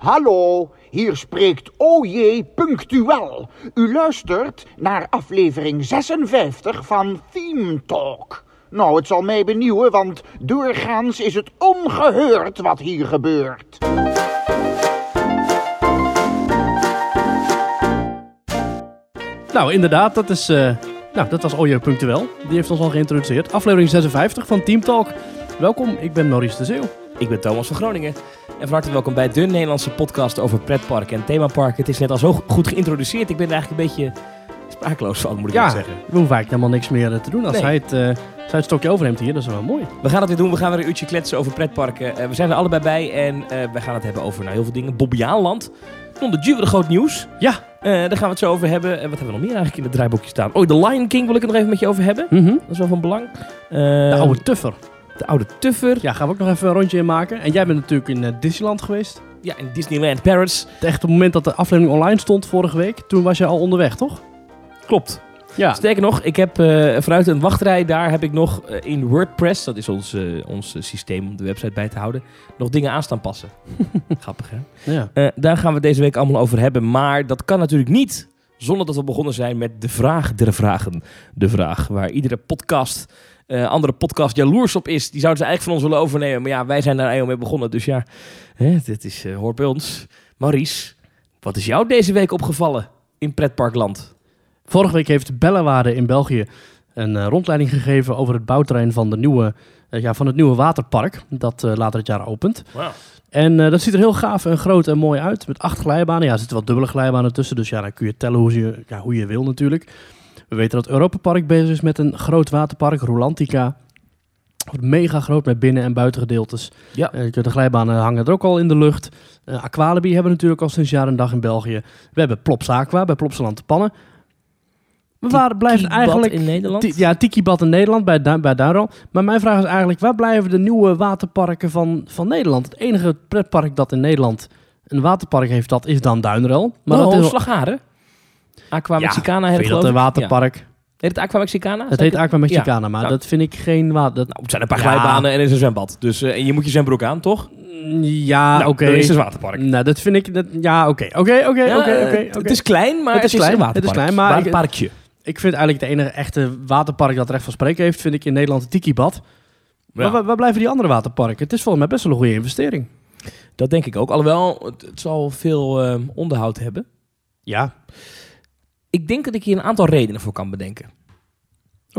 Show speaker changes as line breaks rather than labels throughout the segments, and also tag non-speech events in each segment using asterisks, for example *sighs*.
Hallo, hier spreekt OJ Punctuel. U luistert naar aflevering 56 van Theme Talk. Nou, het zal mij benieuwen, want doorgaans is het ongehoord wat hier gebeurt.
Nou, inderdaad, dat, is, eh, nou, dat was Ojo Punctueel. Die heeft ons al geïntroduceerd. Aflevering 56 van Team Talk. Welkom, ik ben Maurice de Zeeuw.
Ik ben Thomas van Groningen. En van harte welkom bij de Nederlandse podcast over pretparken en themaparken. Het is net al zo goed geïntroduceerd. Ik ben er eigenlijk een beetje sprakeloos van, moet ik
Ja,
ja.
we
zeggen.
hoeven eigenlijk helemaal niks meer eh, te doen. Als
Nee.
hij, het, eh, als hij het stokje overneemt hier, dat is wel mooi.
We gaan het weer doen. We gaan weer een uurtje kletsen over pretparken. Eh, we zijn er allebei bij en eh, we gaan het hebben over nou, heel veel dingen. Bobbejaanland. Onder Juwe groot nieuws.
Ja.
Daar gaan we het zo over hebben. En wat hebben we nog meer eigenlijk in het draaiboekje staan? Oh, The Lion King wil ik het nog even met je over hebben.
Mhm.
Dat is wel van belang.
De oude tuffer.
De oude Tuffer.
Ja, gaan we ook nog even een rondje in maken. En jij bent natuurlijk in eh, Disneyland geweest.
Ja, in Disneyland Paris.
Het echt op het moment dat de aflevering online stond vorige week, toen was je al onderweg, toch?
Klopt.
Ja.
Sterker nog, ik heb eh, vanuit een wachtrij daar heb ik nog eh, in WordPress, dat is ons, ons systeem om de website bij te houden, nog dingen aan staan passen. *laughs* Grappig hè?
ja.
Daar gaan we het deze week allemaal over hebben. Maar dat kan natuurlijk niet zonder dat we begonnen zijn met de vraag der vragen. De vraag waar iedere podcast, eh, andere podcast jaloers op is. Die zouden ze eigenlijk van ons willen overnemen. Maar ja, wij zijn daar eigenlijk mee begonnen. Dus ja, hè, dit is, eh, hoort bij ons. Maurice, wat is jou deze week opgevallen in pretparkland?
Vorige week heeft Bellewaarde in België een eh, rondleiding gegeven over het bouwterrein van, de nieuwe, ja, van het nieuwe waterpark. Dat eh, later het jaar opent.
Wauw.
En eh, dat ziet er heel gaaf en groot en mooi uit. Met acht glijbanen. Ja, er zitten wel dubbele glijbanen tussen. Dus ja, dan kun je tellen hoe je, ja, hoe je wil natuurlijk. We weten dat Europa Park bezig is met een groot waterpark. Rolantica. Wordt mega groot met binnen- en buitengedeeltes.
Ja.
Eh, de glijbanen hangen er ook al in de lucht. Eh Aqualibi hebben we natuurlijk al sinds jaar en dag in België. We hebben Plops Aqua bij Plopsaland te Pannen. We waren, blijven eigenlijk...
in Nederland?
Ja, Tikibad in Nederland, bij, Du- bij Duinrel. Maar mijn vraag is eigenlijk, waar blijven de nieuwe waterparken van, van Nederland? Het enige pretpark dat in Nederland een waterpark heeft, dat is dan Duinrel. Maar
Maar
dat is
Slagharen? Aqua
Ja,
Mexicana heet
vind
het
je dat een waterpark?
Ja. Heet het Aqua Mexicana?
Het heet Aqua Mexicana, maar
Nou.
dat vind ik geen water...
Nou, het zijn een paar
Ja.
glijbanen en er is een zwembad. Dus eh, en je moet je zwembroek aan, toch?
Ja,
nou,
oké.
dan is het een waterpark.
Nou, dat vind ik... Dat, ja, oké. Oké, oké,
Ja,
oké,
eh,
oké,
Het is klein, maar
Het
het
is klein,
een
het is
waterpark.
klein, maar ik-
Waterparkje.
Ik vind eigenlijk de enige echte waterpark dat recht van spreken heeft, vind ik in Nederland het Tikibad. Maar
Ja,
waar, waar blijven die andere waterparken? Het is volgens mij best wel een goede investering.
dat denk ik ook. Alhoewel, het, het zal veel eh, onderhoud hebben.
Ja,
Ik denk dat ik hier een aantal redenen voor kan bedenken.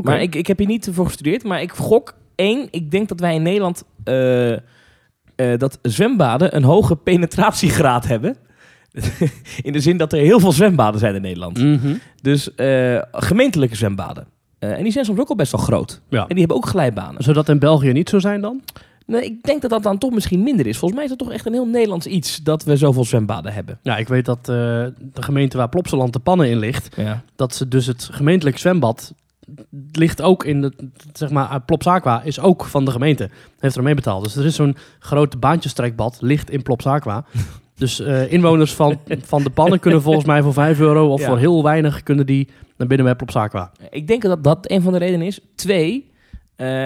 Maar ik, ik heb hier niet voor gestudeerd. Maar ik gok één. Ik denk dat wij in Nederland eh, eh, dat zwembaden een hoge penetratiegraad hebben. *laughs* in de zin dat er heel veel zwembaden zijn in Nederland.
Mhm.
Dus eh, gemeentelijke zwembaden. En die zijn soms ook al best wel groot.
Ja.
En die hebben ook glijbanen.
Zou dat in België niet zo zijn dan?
Nee, ik denk dat dat dan toch misschien minder is. Volgens mij is dat toch echt een heel Nederlands iets dat we zoveel zwembaden hebben.
Ja, ik weet dat eh, de gemeente waar Plopsaland de Pannen in ligt,
Ja.
dat ze dus het gemeentelijk zwembad ligt ook in de, zeg maar, uh, Plopsaqua is ook van de gemeente. Heeft er mee betaald. Dus er is zo'n groot baantjestrekbad, ligt in Plopsaqua. *laughs* Dus eh, inwoners van, van de Pannen kunnen volgens mij voor 5 euro of
Ja.
voor heel weinig kunnen die naar binnen bij Plopsaqua.
Ik denk dat dat een van de redenen is. Twee, eh,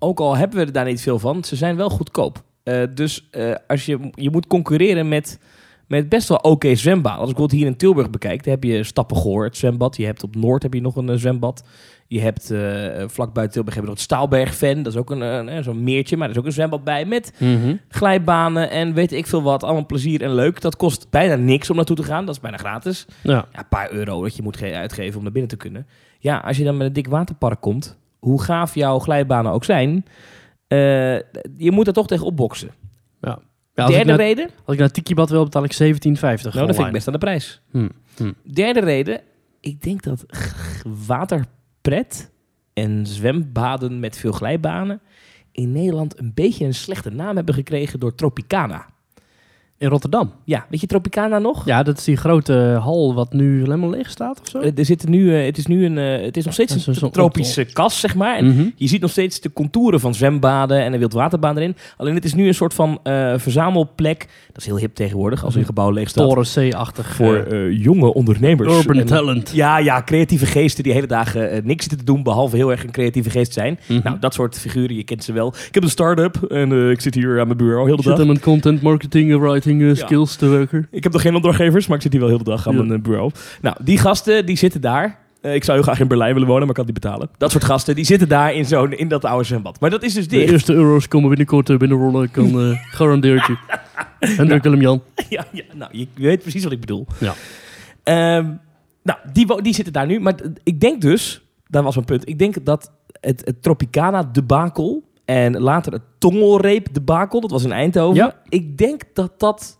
ook al hebben we er daar niet veel van, ze zijn wel goedkoop. Eh, dus eh, als je, je moet concurreren met, met best wel oké zwembaden. Als ik bijvoorbeeld hier in Tilburg bekijk, dan heb je Stappengoor, het zwembad. Je hebt op Noord heb je nog een eh, zwembad. Je hebt eh vlak buiten Tilburg heb je nog het Staalbergven. Dat is ook een, zo'n meertje, maar er is ook een zwembad bij met glijbanen en weet ik veel wat. Allemaal plezier en leuk. Dat kost bijna niks om naartoe te gaan. Dat is bijna gratis.
Ja.
Ja, een paar euro dat je moet ge- uitgeven om naar binnen te kunnen. Ja, als je dan met een dik waterpark komt, hoe gaaf jouw glijbanen ook zijn, eh, je moet er toch tegen opboksen.
Ja,
Derde
naar,
reden,
als ik naar Tikibad wil, betaal ik 17,50.
nou, dat vind ik best aan de prijs.
Hm, hm.
Derde reden, ik denk dat waterpret en zwembaden met veel glijbanen in Nederland een beetje een slechte naam hebben gekregen door Tropicana.
In Rotterdam.
Ja, weet je Tropicana nog?
Ja, dat is die grote hal wat nu helemaal leeg staat of zo.
Eh, Er zitten nu, eh, het is nu een, eh, het is nog steeds een
zo'n
tropische kas, zeg maar. En
Mhm.
Je ziet nog steeds de contouren van zwembaden en een wildwaterbaan erin. Alleen het is nu een soort van eh, verzamelplek. Dat is heel hip tegenwoordig als een gebouw leeg staat.
Toren C-achtig.
Voor
eh,
eh, jonge ondernemers.
urban
En-
talent.
Ja, ja, creatieve geesten die hele dagen eh, niks zitten te doen behalve heel erg een creatieve geest zijn.
Mhm.
Nou, dat soort figuren, je kent ze wel. Ik heb een start-up en eh, ik zit hier aan mijn bureau heel de dag.
mijn content marketing right marketing skills te werken.
Ik heb nog geen opdrachtgevers, maar ik zit hier wel heel de dag aan mijn eh, bureau. Nou, die gasten die zitten daar. Eh, ik zou heel graag in Berlijn willen wonen, maar ik kan niet betalen. Dat soort gasten, die zitten daar in, zo'n, in dat oude zwembad. Maar dat is dus
De
dicht.
eerste euro's komen binnenkort eh, binnenrollen. Ik kan eh *laughs* garandeerd je. Hendrik Willem-Jan. *laughs*
ja, ja, nou, je weet precies wat ik bedoel.
Ja.
Ehm, nou, die, die zitten daar nu. Maar ik denk dus, dat was mijn punt. Ik denk dat het, het Tropicana debakel en later het Tongelreep debakel, dat was in Eindhoven.
Ja.
Ik denk dat dat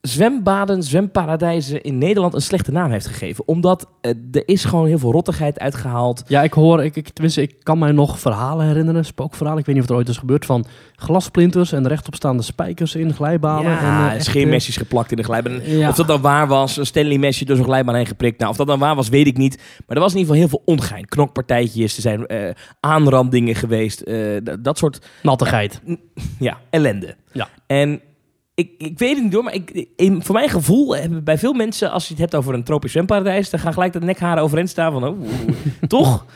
zwembaden, zwemparadijzen in Nederland een slechte naam heeft gegeven. Omdat eh, er is gewoon heel veel rottigheid uitgehaald.
Ja, ik hoor, ik, ik, tenminste, ik kan mij nog verhalen herinneren, spookverhalen. Ik weet niet of er ooit is gebeurd van glasplinters en rechtopstaande spijkers in glijbanen.
Ja,
en, eh, echt,
scheermesjes geplakt in de glijbaan.
eh, ja.
Of dat dan waar was, een Stanley mesje door zo'n glijbaan heen geprikt. Nou, of dat dan waar was, weet ik niet. Maar er was in ieder geval heel veel ongein. Knokpartijtjes, er zijn eh, aanrandingen geweest. eh, dat soort
Nattigheid.
ja, ellende.
Ja.
En ik, ik weet het niet door, maar ik, in, voor mijn gevoel hebben bij veel mensen, als je het hebt over een tropisch zwemparadijs, dan gaan gelijk de nekharen overeind staan van, oh, *laughs* toch?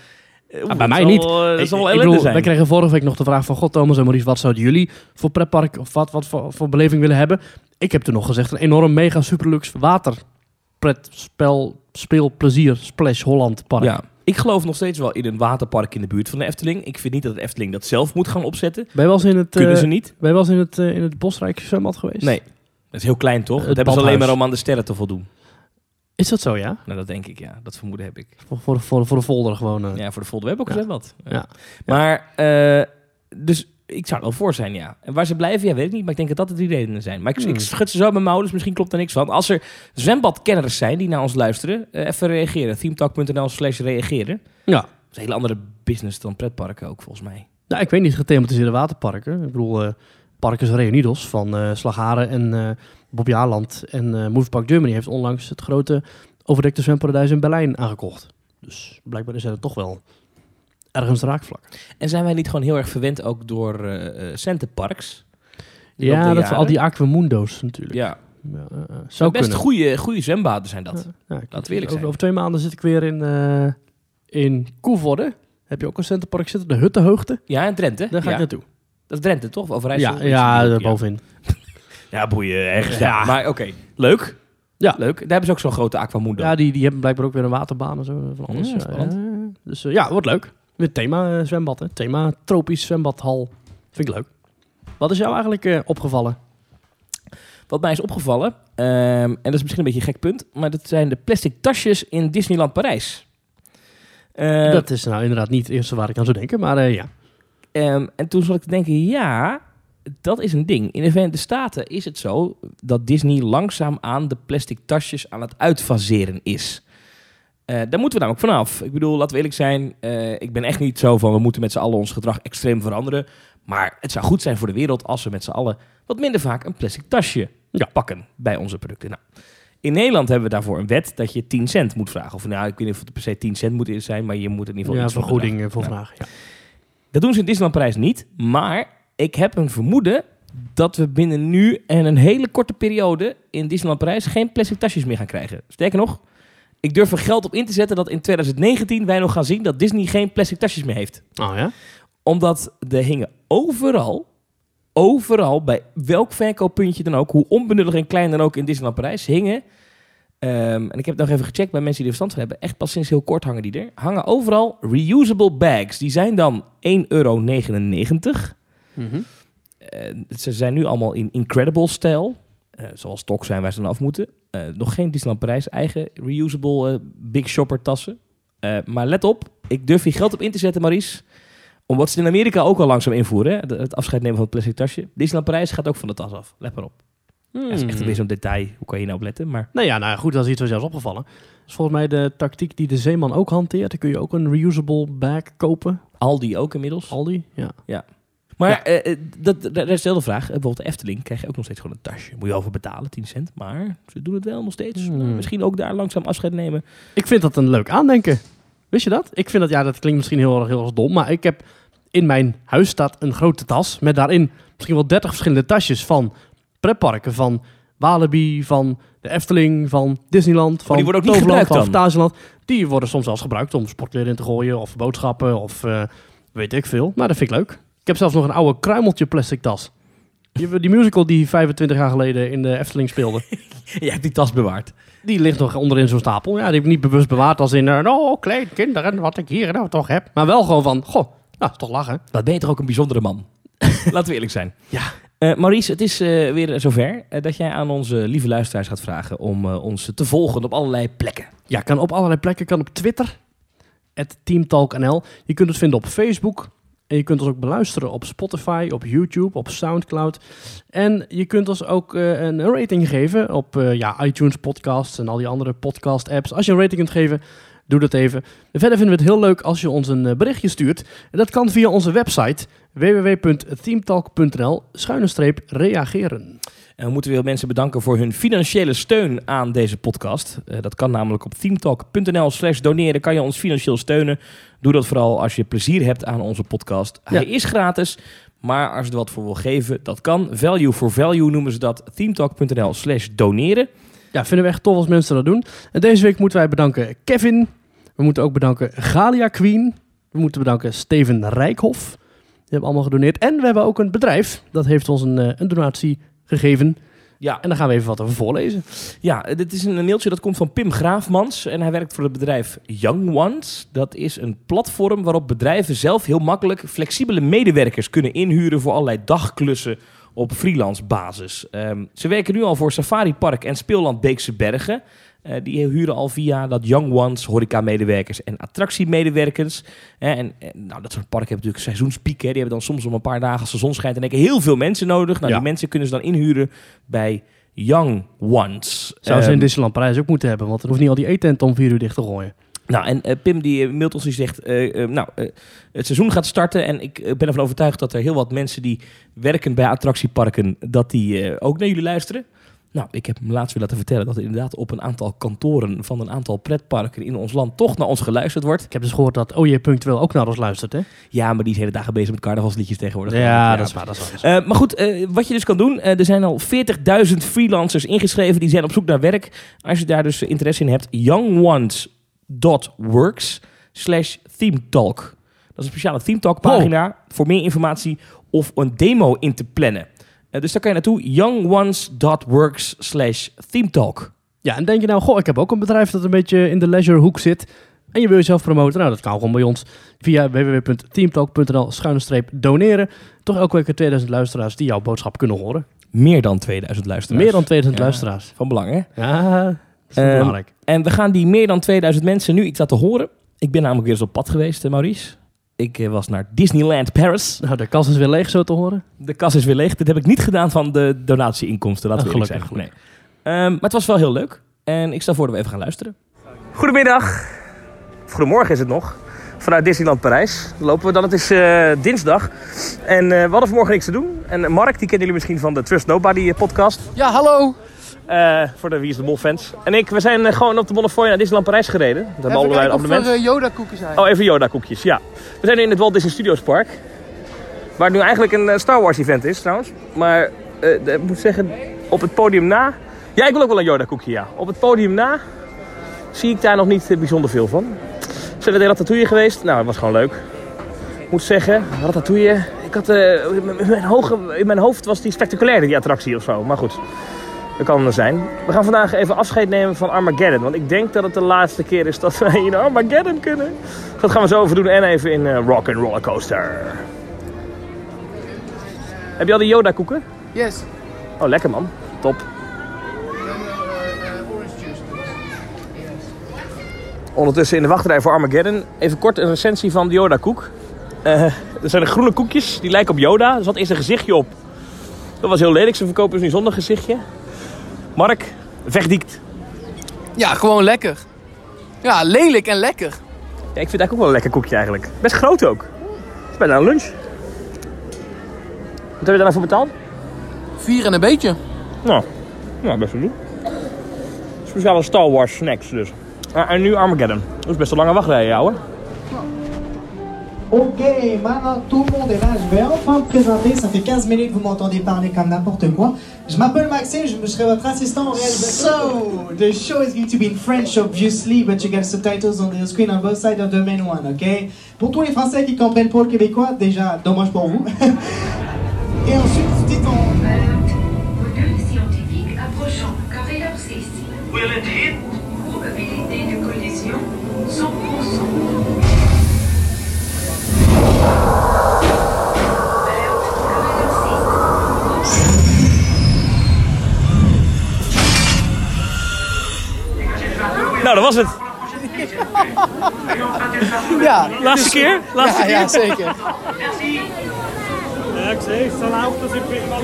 Eh,
bij mij
zal
niet.
Dat zal wel
ik bedoel,
zijn.
wij kregen vorige week nog de vraag van... God, Thomas en Maurice, wat zouden jullie voor pretpark... of wat, wat voor, voor beleving willen hebben? Ik heb toen nog gezegd... een enorm mega superlux waterpretspel... speelplezier Splash Holland park.
Ja. Ik geloof nog steeds wel in een waterpark in de buurt van de Efteling. Ik vind niet dat de Efteling dat zelf moet gaan opzetten.
Ben je wel eens in het,
Kunnen
eh,
ze niet?
ben je wel eens in het, eh, in het Bosrijk zwembad geweest?
Nee. Dat is heel klein, toch?
Het
Dat hebben ze alleen maar om aan de sterren te voldoen.
Is dat zo, ja?
Nou, dat denk ik, ja. Dat vermoeden heb ik.
Voor, voor, voor, voor de folder gewoon. eh.
Ja, voor de Volde Web ook
Ja.
wat.
Ja.
Maar, eh, dus ik zou er wel voor zijn, ja. En waar ze blijven, ja, weet ik niet. Maar ik denk dat dat de drie redenen zijn. Maar ik,
Hmm.
ik schud ze zo met mijn ouders, misschien klopt er niks van. Als er zwembadkenners zijn die naar ons luisteren, eh, even reageren. themetalk.nl slash reageren.
Ja.
Dat is een hele andere business dan pretparken ook, volgens mij.
Nou, ik weet niet, gethematiseerde waterparken. Ik bedoel, eh Parkers Reunidos van eh Slagharen en eh Bob Jaarland en eh Movepark Germany heeft onlangs het grote overdekte zwemparadijs in Berlijn aangekocht. Dus blijkbaar is er toch wel ergens raakvlak.
En zijn wij niet gewoon heel erg verwend ook door eh eh, de loop
Ja, dat al die Aquamundo's natuurlijk.
Ja,
Ja, eh, eh, zou
best goede, goede zwembaden zijn dat.
Ja, ik-
we eerlijk
over,
zijn.
over twee maanden zit ik weer in, eh in Koevoorde. Heb je ook een centerpark zitten? De Huttenhoogte.
Ja, in Drenthe.
Daar ga
ja.
ik naartoe.
Dat is Drenthe, toch? Of?
Ja, ja, daar bovenin. *laughs*
Ja, boeien, ergens.
Ja.
Ja. Maar oké, leuk.
Ja.
Leuk. Daar hebben ze ook zo'n grote aquamundo.
Ja, die, die hebben blijkbaar ook weer een waterbaan en zo. Van alles. Ja, ja. Dus eh, ja, wordt leuk. Weer thema eh, zwembad, hè. Thema tropisch zwembadhal. Vind ik leuk. Wat is jou eigenlijk eh, opgevallen?
Wat mij is opgevallen, ehm, en dat is misschien een beetje een gek punt, maar dat zijn de plastic tasjes in Disneyland Parijs. Eh,
dat is nou inderdaad niet het eerste waar ik aan zou denken, maar eh, ja.
ehm, en toen zat ik te denken, ja, dat is een ding. In de Verenigde Staten is het zo dat Disney langzaam aan de plastic tasjes aan het uitfaseren is. Eh, daar moeten we namelijk vanaf. Ik bedoel, laten we eerlijk zijn, eh, ik ben echt niet zo van we moeten met z'n allen ons gedrag extreem veranderen. Maar het zou goed zijn voor de wereld als we met z'n allen wat minder vaak een plastic tasje
Ja.
pakken bij onze producten. Nou, in Nederland hebben we daarvoor een wet dat je 10 cent moet vragen. Of nou, ik weet niet of het per se 10 cent moet zijn, maar je moet in ieder geval
Ja, vergoeding eh, voor vragen. Ja.
Dat doen ze in Disneyland Parijs niet. Maar ik heb een vermoeden dat we binnen nu en een hele korte periode in Disneyland Parijs geen plastic tasjes meer gaan krijgen. Sterker nog, ik durf er geld op in te zetten dat in 2019 wij nog gaan zien dat Disney geen plastic tasjes meer heeft.
Oh ja?
Omdat er hingen overal, overal, bij welk verkooppuntje dan ook, hoe onbenullig en klein dan ook in Disneyland Parijs, hingen, ehm, en ik heb het nog even gecheckt bij mensen die er verstand van hebben, echt pas sinds heel kort hangen die er, hangen overal reusable bags. Die zijn dan 1,99 euro.
Mhm.
Eh, ze zijn nu allemaal in Incredible-stijl. eh, zoals toch zijn waar ze dan af moeten. Eh, nog geen Disneyland Parijs eigen reusable eh, Big Shopper tassen. Eh, maar let op, ik durf hier geld op in te zetten, Maurice. Omdat ze in Amerika ook al langzaam invoeren. Hè? Het afscheid nemen van het plastic tasje. Disneyland Parijs gaat ook van de tas af. Let maar op. Dat is echt
Hmm.
weer zo'n detail. Hoe kan je nou op letten? Maar
Nou ja, nou ja, goed, dat is iets wat is opgevallen. Dat is volgens mij de tactiek die de Zeeman ook hanteert. Dan kun je ook een reusable bag kopen.
Aldi ook inmiddels.
Aldi, ja.
Maar eh, eh, dat, dat, dat is de vraag. Eh, Bijvoorbeeld de Efteling krijg je ook nog steeds gewoon een tasje. Moet je over betalen, 10 cent. Maar ze doen het wel nog steeds.
Hmm.
Misschien ook daar langzaam afscheid nemen.
Ik vind dat een leuk aandenken. Wist je dat? Ik vind dat, ja, dat klinkt misschien heel erg, heel erg dom, maar ik heb in mijn huis staat een grote tas met daarin misschien wel 30 verschillende tasjes van pretparken, van Walibi, van de Efteling, van Disneyland, van
die worden ook niet
Toverland, van? Fantasieland. Die worden soms zelfs gebruikt om sportkleren in te gooien of boodschappen of weet ik veel. Maar dat vind ik leuk. Ik heb zelfs nog een oude kruimeltje plastic tas. Die, die musical die 25 jaar geleden in de Efteling speelde. *laughs*
Jij hebt die tas bewaard.
Die ligt nog onderin zo'n stapel. Ja, die heb ik niet bewust bewaard als in... eh, oh, klein kinderen, wat ik hier nou toch heb. Maar wel gewoon van... Goh, nou, is toch lachen.
Wat ben je toch ook een bijzondere man? *laughs* Laten we eerlijk zijn.
Ja.
Eh, Maurice, het is eh, weer zover dat jij aan onze lieve luisteraars gaat vragen om ons te volgen op allerlei plekken.
Ja, kan op allerlei plekken. Kan op Twitter. TeamTalkNL. Je kunt het vinden op Facebook. En je kunt ons ook beluisteren op Spotify, op YouTube, op Soundcloud. En je kunt ons ook eh, een rating geven op eh, ja, iTunes podcasts en al die andere podcast apps. Als je een rating kunt geven, doe dat even. En verder vinden we het heel leuk als je ons een eh, berichtje stuurt. En dat kan via onze website www.teamtalk.nl schuine streep reageren.
En we moeten weer mensen bedanken voor hun financiële steun aan deze podcast. Eh, dat kan namelijk op themetalk.nl slash doneren. Kan je ons financieel steunen. Doe dat vooral als je plezier hebt aan onze podcast. Hij is gratis, maar als je er wat voor wil geven, dat kan. Value for value noemen ze dat. themetalk.nl slash doneren.
Ja, vinden we echt tof als mensen dat doen. En deze week moeten wij bedanken Kevin. We moeten ook bedanken Galia Queen. We moeten bedanken Steven Rijkhoff. Die hebben allemaal gedoneerd. En we hebben ook een bedrijf. Dat heeft ons een, eh, een donatie gegeven.
Ja,
En daar gaan we even wat over voorlezen.
Ja, dit is een mailtje dat komt van Pim Graafmans en hij werkt voor het bedrijf Young Ones. Dat is een platform waarop bedrijven zelf heel makkelijk flexibele medewerkers kunnen inhuren voor allerlei dagklussen op freelance basis. Ehm, ze werken nu al voor Safari Park en Speelland Beekse Bergen. Eh, die huren al via dat Young Ones horeca-medewerkers en attractiemedewerkers. Hè, en, en, nou, dat soort parken hebben natuurlijk seizoenspieken. Die hebben dan soms om een paar dagen als de zon schijnt en heel veel mensen nodig. Nou,
Ja.
die mensen kunnen ze dan inhuren bij Young Ones.
Zou ze
Ehm,
in Disneyland Parijs ook moeten hebben. Want er hoeft niet al die eetent om vier uur dicht te gooien.
nou, en eh, Pim die eh, mailt ons die zegt, nou, het seizoen gaat starten en ik ben ervan overtuigd dat er heel wat mensen die werken bij attractieparken, dat die ook naar jullie luisteren. Nou, ik heb hem laatst weer laten vertellen dat er inderdaad op een aantal kantoren van een aantal pretparken in ons land toch naar ons geluisterd wordt.
Ik heb dus gehoord dat OJ Punctueel ook naar ons luistert, hè?
Ja, maar die is hele dagen bezig met carnavalsliedjes tegenwoordig.
Ja, dat is waar. Dat is waar.
Eh, maar goed, eh, wat je dus kan doen, eh, er zijn al 40.000 freelancers ingeschreven, die zijn op zoek naar werk. Als je daar dus interesse in hebt, youngones.works slash themetalk. Dat is een speciale themetalk pagina voor meer informatie of een demo in te plannen. Eh, dus daar kan je naartoe, youngones.works slash themetalk.
Ja, en denk je nou, goh, ik heb ook een bedrijf dat een beetje in de leisure hoek zit. En je wil jezelf promoten. Nou, dat kan gewoon bij ons via www.teamtalk.nl schuine streep doneren. Toch elke week 2000 luisteraars die jouw boodschap kunnen horen.
Meer dan 2000 luisteraars.
Meer dan 2000
Ja.
luisteraars.
Van belang, hè?
Ja, dat is
Ehm,
belangrijk.
En we gaan die meer dan 2000 mensen nu iets laten horen. Ik ben namelijk weer eens op pad geweest, eh, Maurice. Ik eh, was naar Disneyland Paris.
Nou, de kas is weer leeg zo te horen.
De kas is weer leeg. Dit heb ik niet gedaan van de donatieinkomsten, laten we
Ah, gelukkig,
Nee. Ehm, maar het was wel heel leuk. En ik stel voor dat we even gaan luisteren. Goedemiddag. Goedemorgen is het nog. Vanuit Disneyland Parijs lopen we dan. Het is eh, dinsdag. En eh, we hadden vanmorgen niks te doen. En Mark, die kennen jullie misschien van de Trust Nobody podcast.
Ja, hallo.
Eh, voor de Wie is de Mol fans. En ik, we zijn eh, gewoon op de Bonnefoy naar Disneyland Parijs gereden. Dat hebben
Even
allebei een abonnement.
er eh, Yoda-koekjes zijn.
Oh, even Yoda-koekjes, ja. We zijn nu in het Walt Disney Studios Park. Waar nu eigenlijk een Star Wars event is trouwens. Maar ik moet zeggen, op het podium na... Ja, ik wil ook wel een Yoda-koekje, ja. Op het podium na zie ik daar nog niet bijzonder veel van. We zijn naar de Ratatouille geweest. Nou, dat was gewoon leuk. Ik moet zeggen, Ratatouille... Ik had, in, mijn- in mijn hoge, in mijn hoofd was die spectaculair, die attractie of zo. Maar goed, dat kan er zijn. We gaan vandaag even afscheid nemen van Armageddon. Want ik denk dat het de laatste keer is dat wij in Armageddon kunnen. Dat gaan we zo over doen. En even in eh, Rock and Roller Coaster. Heb je al die Yoda koeken?
Yes.
Oh, lekker man. Top. Ondertussen in de wachtrij voor Armageddon. Even kort een recensie van de Yoda koek. Eh, er zijn de groene koekjes, die lijken op Yoda. Er zat eerst een gezichtje op. Dat was heel lelijk. Ze verkopen dus nu zonder gezichtje. Mark, vechtdiekt.
Ja, gewoon lekker. Ja, lelijk en lekker.
Ja, ik vind het eigenlijk ook wel een lekker koekje eigenlijk. Best groot ook. Het is bijna een lunch. Wat heb je daar nou voor betaald?
Vier en een beetje.
Nou, nou best wel doen. Speciale Star Wars snacks dus. Ah, en nu Armageddon. Dat is best een lange wachtrij, jou hoor.
Ok, maintenant tout le monde est là. Je vais enfin me présenter. Ça fait 15 minutes que vous m'entendez parler comme n'importe quoi. Je m'appelle Maxime, je serai votre assistant au réalisateur. So, the show is going to be in French, obviously, but you get subtitles on the screen on both sides of the main one, ok? Pour tous les Français qui comprennent pas le québécois, déjà, dommage pour vous. *laughs* Et ensuite, dit on...
Module scientifique approchant. Corridor 6.
Will it hit?
Nou, dat was het.
Ja,
Laatste keer? Laatste
ja,
keer?
ja, zeker.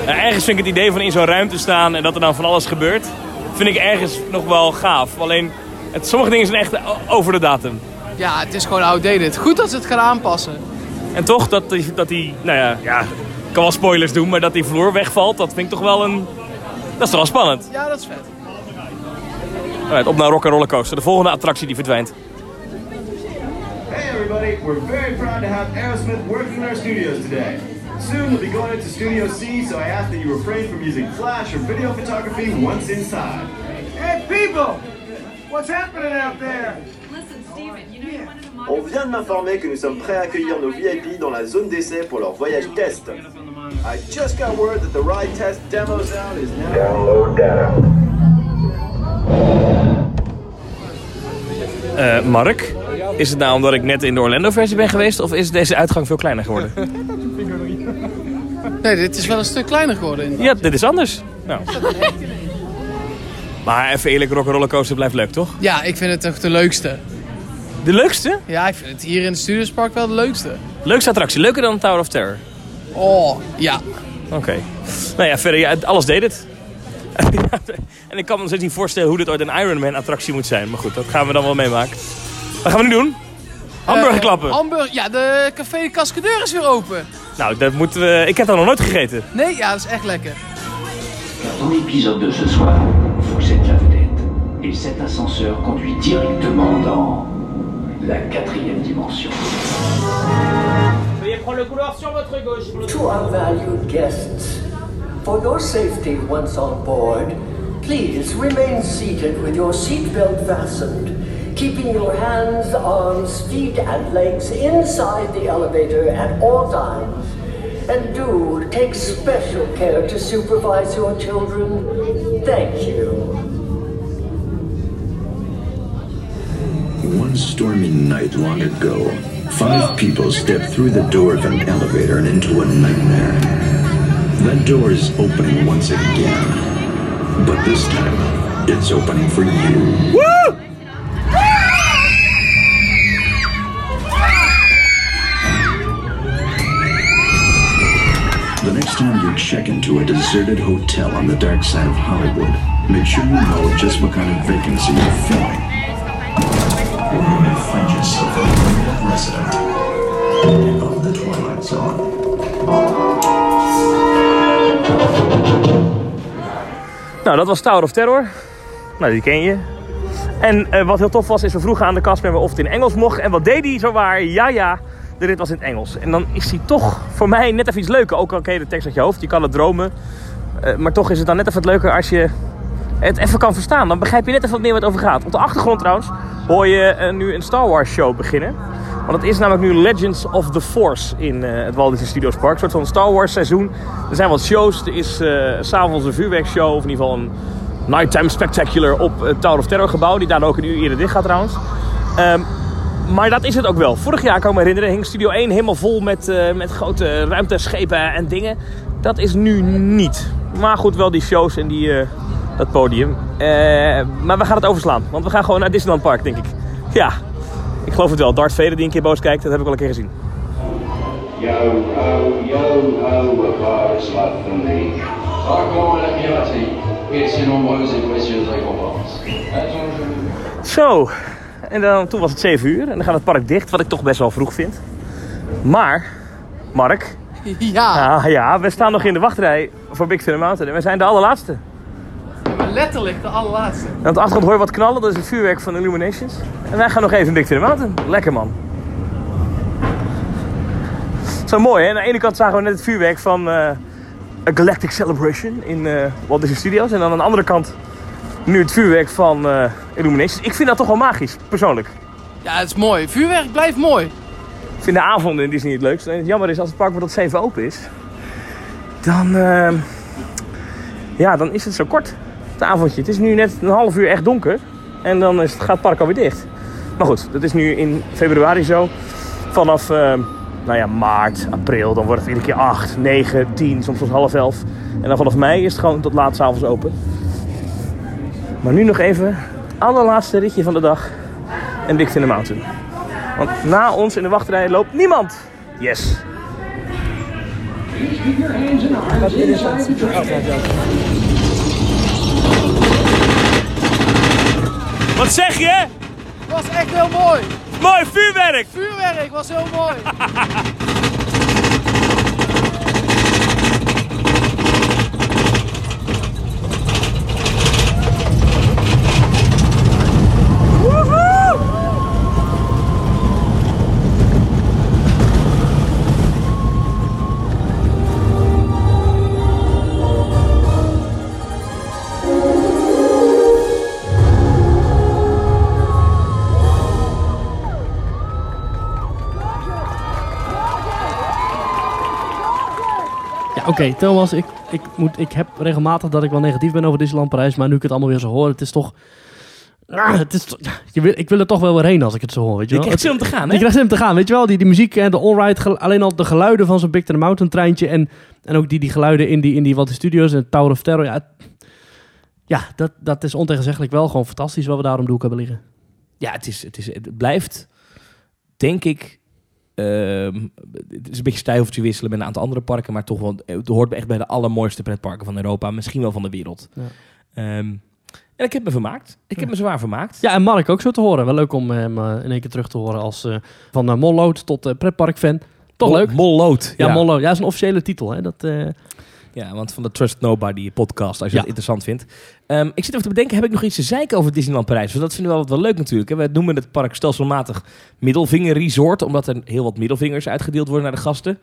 Ja, ergens vind ik het idee van in zo'n ruimte staan en dat er dan van alles gebeurt, vind ik ergens nog wel gaaf. Alleen, het, sommige dingen zijn echt over de datum.
Ja, het is gewoon outdated. Goed dat ze het gaan aanpassen.
En toch, dat die, dat die nou ja, ja, ik kan wel spoilers doen, maar dat die vloer wegvalt, dat vind ik toch wel een... Dat is toch wel spannend.
Ja, dat is vet.
Alright, op naar Rock Rollercoaster. De volgende attractie die verdwijnt.
Hey everybody, we're very proud to have Aerosmith working in our studios today. Soon we'll be going into Studio C, so I ask that you refrain from using flash or video photography once inside.
Hey people! What's happening out there?
On vient de m'informer que nous sommes prêts à accueillir nos VIP dans la zone d'essai pour leur voyage test. I just got word that the ride test demo sound is now... Download data.
Eh, Mark, is het nou omdat ik net in de Orlando-versie ben geweest, of is deze uitgang veel kleiner geworden? *laughs*
Nee, dit is wel een stuk kleiner geworden. inderdaad.
Ja, dit is anders. Nou. Maar even eerlijk, Rock Rollercoaster blijft leuk, toch?
Ja, ik vind het toch de leukste.
De leukste?
Ja, ik vind het hier in het Studiospark wel de leukste.
Leukste attractie, leuker dan Tower of Terror.
Oh, ja.
Oké. Nou ja, verder, ja, alles deed het. *laughs* en ik kan me nog steeds niet voorstellen hoe dit ooit een Ironman attractie moet zijn. Maar goed, dat gaan we dan wel meemaken. Wat gaan we nu doen? Hamburger
Eh,
klappen.
Hamburger, ja, de café de Cascadeur is weer open.
nou, dat moeten we... Ik heb dat nog nooit gegeten.
Nee, ja, dat is echt lekker.
Dans l'épisode de ce soir, vous êtes la vedette. Et cet ascenseur conduit directement dans la quatrième dimension.
To our valued guests, for your safety once on board, please remain seated with your seatbelt fastened, keeping your hands, arms, feet, and legs inside the elevator at all times. And do take special care to supervise your children. Thank you.
One stormy night long ago, five people stepped through the door of an elevator and into a nightmare. That door is opening once again. But this time, it's opening for you.
Woo!
The next time you check into a deserted hotel on the dark side of Hollywood, make sure you know just what kind of vacancy you're filling. Or you may find yourself a permanent resident of the Twilight Zone.
Nou, dat was Tower of Terror. Nou, die ken je. En eh, wat heel tof was, is we vroegen aan de kastmember of het in Engels mocht. En wat deed hij zo waar? Ja, ja, de rit was in het Engels. En dan is hij toch voor mij net even iets leuker. Ook al ken je de tekst uit je hoofd, je kan het dromen. Eh, maar toch is het dan net even wat leuker als je het even kan verstaan. Dan begrijp je net even wat meer wat het over gaat. Op de achtergrond trouwens hoor je eh, nu een Star Wars show beginnen. Want het is namelijk nu Legends of the Force in eh, het Walt Disney Studios Park. Een soort van Star Wars seizoen. Er zijn wat shows. Er is eh, s s'avonds een vuurwerkshow. Of in ieder geval een nighttime spectacular op het Tower of Terror gebouw. Die daar ook een uur eerder dicht gaat trouwens. Ehm, maar dat is het ook wel. Vorig jaar kan me herinneren, hing Studio 1 helemaal vol met, eh, met grote ruimteschepen en dingen. Dat is nu niet. Maar goed, wel die shows en die, eh, dat podium. Eh, maar we gaan het overslaan, want we gaan gewoon naar Disneyland Park, denk ik. Ja, ik geloof het wel. Darth Vader die een keer boos kijkt, dat heb ik al een keer gezien.
Yo ho, yo ho, a love for me.
Zo, en dan, toen was het 7 uur en dan gaat het park dicht, wat ik toch best wel vroeg vind. Maar, Mark, *laughs*
Ja,
ah, ja, we staan nog in de wachtrij voor Big Thunder Mountain en we zijn de allerlaatste.
Maar letterlijk de allerlaatste.
En op de achtergrond hoor je wat knallen, dat is het vuurwerk van Illuminations. En wij gaan nog even Big Thunder Mountain. Lekker man. Zo mooi hè, aan de ene kant zagen we net het vuurwerk van eh, A Galactic Celebration in eh, Walt Disney Studios. En aan de andere kant nu het vuurwerk van eh, Illuminations. Ik vind dat toch wel magisch, persoonlijk.
Ja, het is mooi. Vuurwerk blijft mooi.
Ik vind de avonden in Disney het leukst. En het jammer is als het park maar tot 7 open is. dan, ja, dan is het zo kort, het avondje. Het is nu net een half uur echt donker. En dan is het, gaat het park alweer dicht. Maar goed, dat is nu in februari zo. Vanaf ehm, nou ja, maart, april, dan wordt het iedere keer 8, 9, 10, soms tot half 11. En dan vanaf mei is het gewoon tot laat 's avonds open. Maar nu nog even het allerlaatste ritje van de dag. En Big Thunder Mountain. Want na ons in de wachtrij loopt niemand. Yes. Wat zeg je?
was echt heel mooi.
Mooi vuurwerk.
Vuurwerk was heel mooi. *laughs*
Oké, Thomas, ik, ik, moet, ik heb regelmatig dat ik wel negatief ben over Disneyland Parijs, maar nu ik het allemaal weer zo hoor, het is toch... Ah, het is, je wil, ik wil er toch wel weer heen als ik het zo hoor, weet je wel.
krijgt zin om te gaan, hè?
Je krijgt zin om te gaan, weet je wel. Die, die muziek en de allride, gel- alleen al de geluiden van zo'n Big Thunder Mountain treintje en, en ook die, die geluiden in die, in die Walt Disney Studios en Tower of Terror. Ja, ja dat, dat is ontegenzeggelijk wel gewoon fantastisch wat we daar om de hoek hebben liggen.
Ja, het, is, het, is, het blijft, denk ik, ehm, het is een beetje stijfeltje wisselen met een aantal andere parken, maar toch wel, het hoort echt bij de allermooiste pretparken van Europa, misschien wel van de wereld.
Ja.
Ehm, en ik heb me vermaakt. Ik heb me zwaar vermaakt.
Ja, en Mark ook zo te horen. Wel leuk om hem eh, in één keer terug te horen als eh, van uh, Molloot tot pretpark-fan. Toch
Mol-
leuk?
Molloot.
Ja,
ja.
Molloot. Ja, dat is een officiële titel. Hè? Dat, eh,
Ja, want van de Trust Nobody podcast, als je
Ja.
dat interessant vindt. Ehm, ik zit even te bedenken, heb ik nog iets te zeiken over Disneyland Parijs? Want dat vinden we wel, wel leuk natuurlijk. Hè? We noemen het park stelselmatig Middelvinger Resort, omdat er heel wat middelvingers uitgedeeld worden naar de gasten.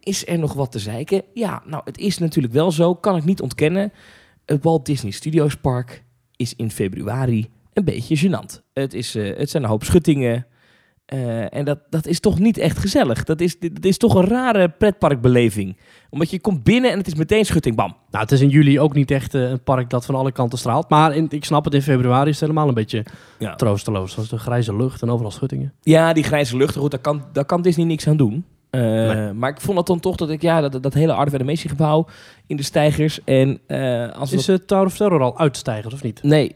Is er nog wat te zeiken? Ja, nou, het is natuurlijk wel zo, kan ik niet ontkennen. Het Walt Disney Studios Park is in februari een beetje gênant. Het, is, eh, het zijn een hoop schuttingen. Eh, en dat, dat is toch niet echt gezellig. Dat is, dat is toch een rare pretparkbeleving. Omdat je komt binnen en het is meteen schutting, bam.
nou, het is in juli ook niet echt eh, een park dat van alle kanten straalt. Maar in, ik snap het, in februari is het helemaal een beetje
Ja.
troosteloos. Zoals de grijze lucht en overal schuttingen.
Ja, die grijze lucht, goed, daar kan, daar kan Disney niks aan doen. Eh,
Nee.
Maar ik vond het dan toch dat ik, ja, dat, dat hele Art gebouw in de stijgers. En als
Is
dat-
Tower of Terror al uitstijgers of niet?
Nee,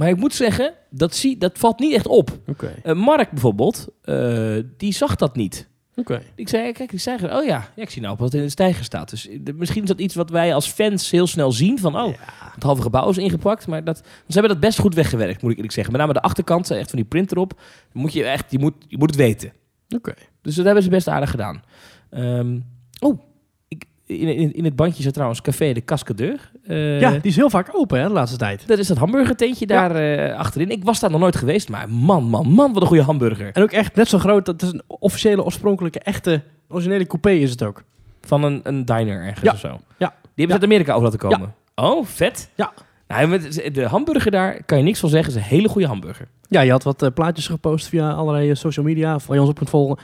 maar ik moet zeggen, dat, zie, dat valt niet echt op.
Oké.
Eh, Mark bijvoorbeeld, eh, die zag dat niet.
Oké.
Ik zei, kijk, die stijger. Oh ja, ja ik zie nou wat in de stijger staat. Dus eh, misschien is dat iets wat wij als fans heel snel zien. Van, oh, het halve gebouw is ingepakt. Maar dat, ze hebben dat best goed weggewerkt, moet ik eerlijk zeggen. Met name de achterkant, echt van die print erop. Moet je, echt, je, moet, je moet het weten.
Oké.
Dus dat hebben ze best aardig gedaan. Ehm, oh, in, in, in het bandje zit trouwens Café de Cascadeur. Eh,
Ja, die is heel vaak open hè, de laatste tijd.
Dat is dat hamburgertentje daar eh, achterin. Ik was daar nog nooit geweest, maar man, man, man, wat een goede hamburger.
En ook echt net zo groot. Dat is een officiële, oorspronkelijke, echte, originele coupé is het ook.
Van een, een diner ergens
Ja.
of zo.
Ja.
Die hebben ze uit Amerika over laten komen. Oh, vet.
Ja.
Nou, met de hamburger daar kan je niks van zeggen. Is een hele goede hamburger.
Ja, je had wat eh, plaatjes gepost via allerlei social media. Waar je ons op kunt volgen.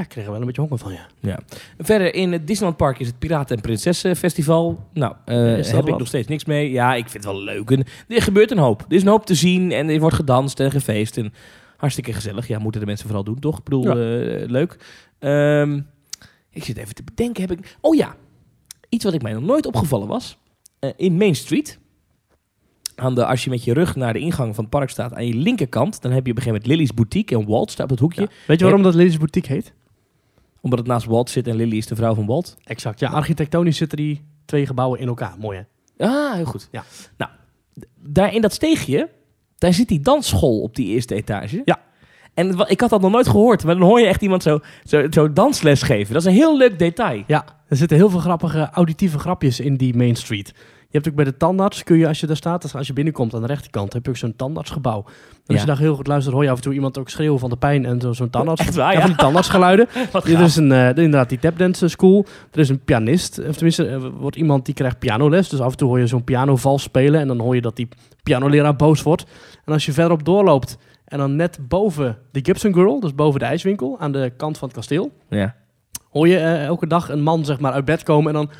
Ja, ik kreeg er wel een beetje honger van, ja.
Ja. Verder in het Disneyland Park is het Piraten en Prinsessen Festival. Nou, eh,
Is dat
heb ik nog steeds niks mee. Ja, ik vind het wel leuk. En er gebeurt een hoop. Er is een hoop te zien en er wordt gedanst en gefeest. En hartstikke gezellig. Ja, moeten de mensen vooral doen, toch? Ik bedoel,
Ja.
eh, leuk. Ehm, ik zit even te bedenken. Heb ik... Oh ja, iets wat ik mij nog nooit opgevallen was. In Main Street. Aan de, als je met je rug naar de ingang van het park staat, aan je linkerkant, dan heb je op een gegeven moment Lily's Boutique en Walt staat op het hoekje.
Weet je waarom dat Lily's Boutique heet?
Omdat het naast Walt zit en Lily is de vrouw van Walt.
Exact. Ja, architectonisch zitten die twee gebouwen in elkaar. Mooi hè?
Ah, heel goed.
Ja.
Nou, daar in dat steegje, daar zit die dansschool op die eerste etage.
Ja.
En ik had dat nog nooit gehoord, maar dan hoor je echt iemand zo, zo, zo dansles geven. Dat is een heel leuk detail.
Ja, er zitten heel veel grappige auditieve grapjes in die Main Street. Je hebt ook bij de tandarts, kun je als je daar staat, als je binnenkomt aan de rechterkant, heb je ook zo'n tandartsgebouw. En als
Ja.
je daar heel goed luistert, hoor je af en toe iemand ook schreeuwen van de pijn en zo- zo'n tandarts. *laughs*
Echt waar,
ja,
ja?
van die tandartsgeluiden. *laughs* Er is een, eh, inderdaad die tapdance school. Er is een pianist, of tenminste, er wordt iemand die krijgt pianoles. Dus af en toe hoor je zo'n pianoval spelen en dan hoor je dat die pianoleraar boos wordt. En als je verderop doorloopt en dan net boven de Gibson Girl, dus boven de ijswinkel, aan de kant van het kasteel,
Ja.
Hoor je eh, elke dag een man zeg maar uit bed komen en dan...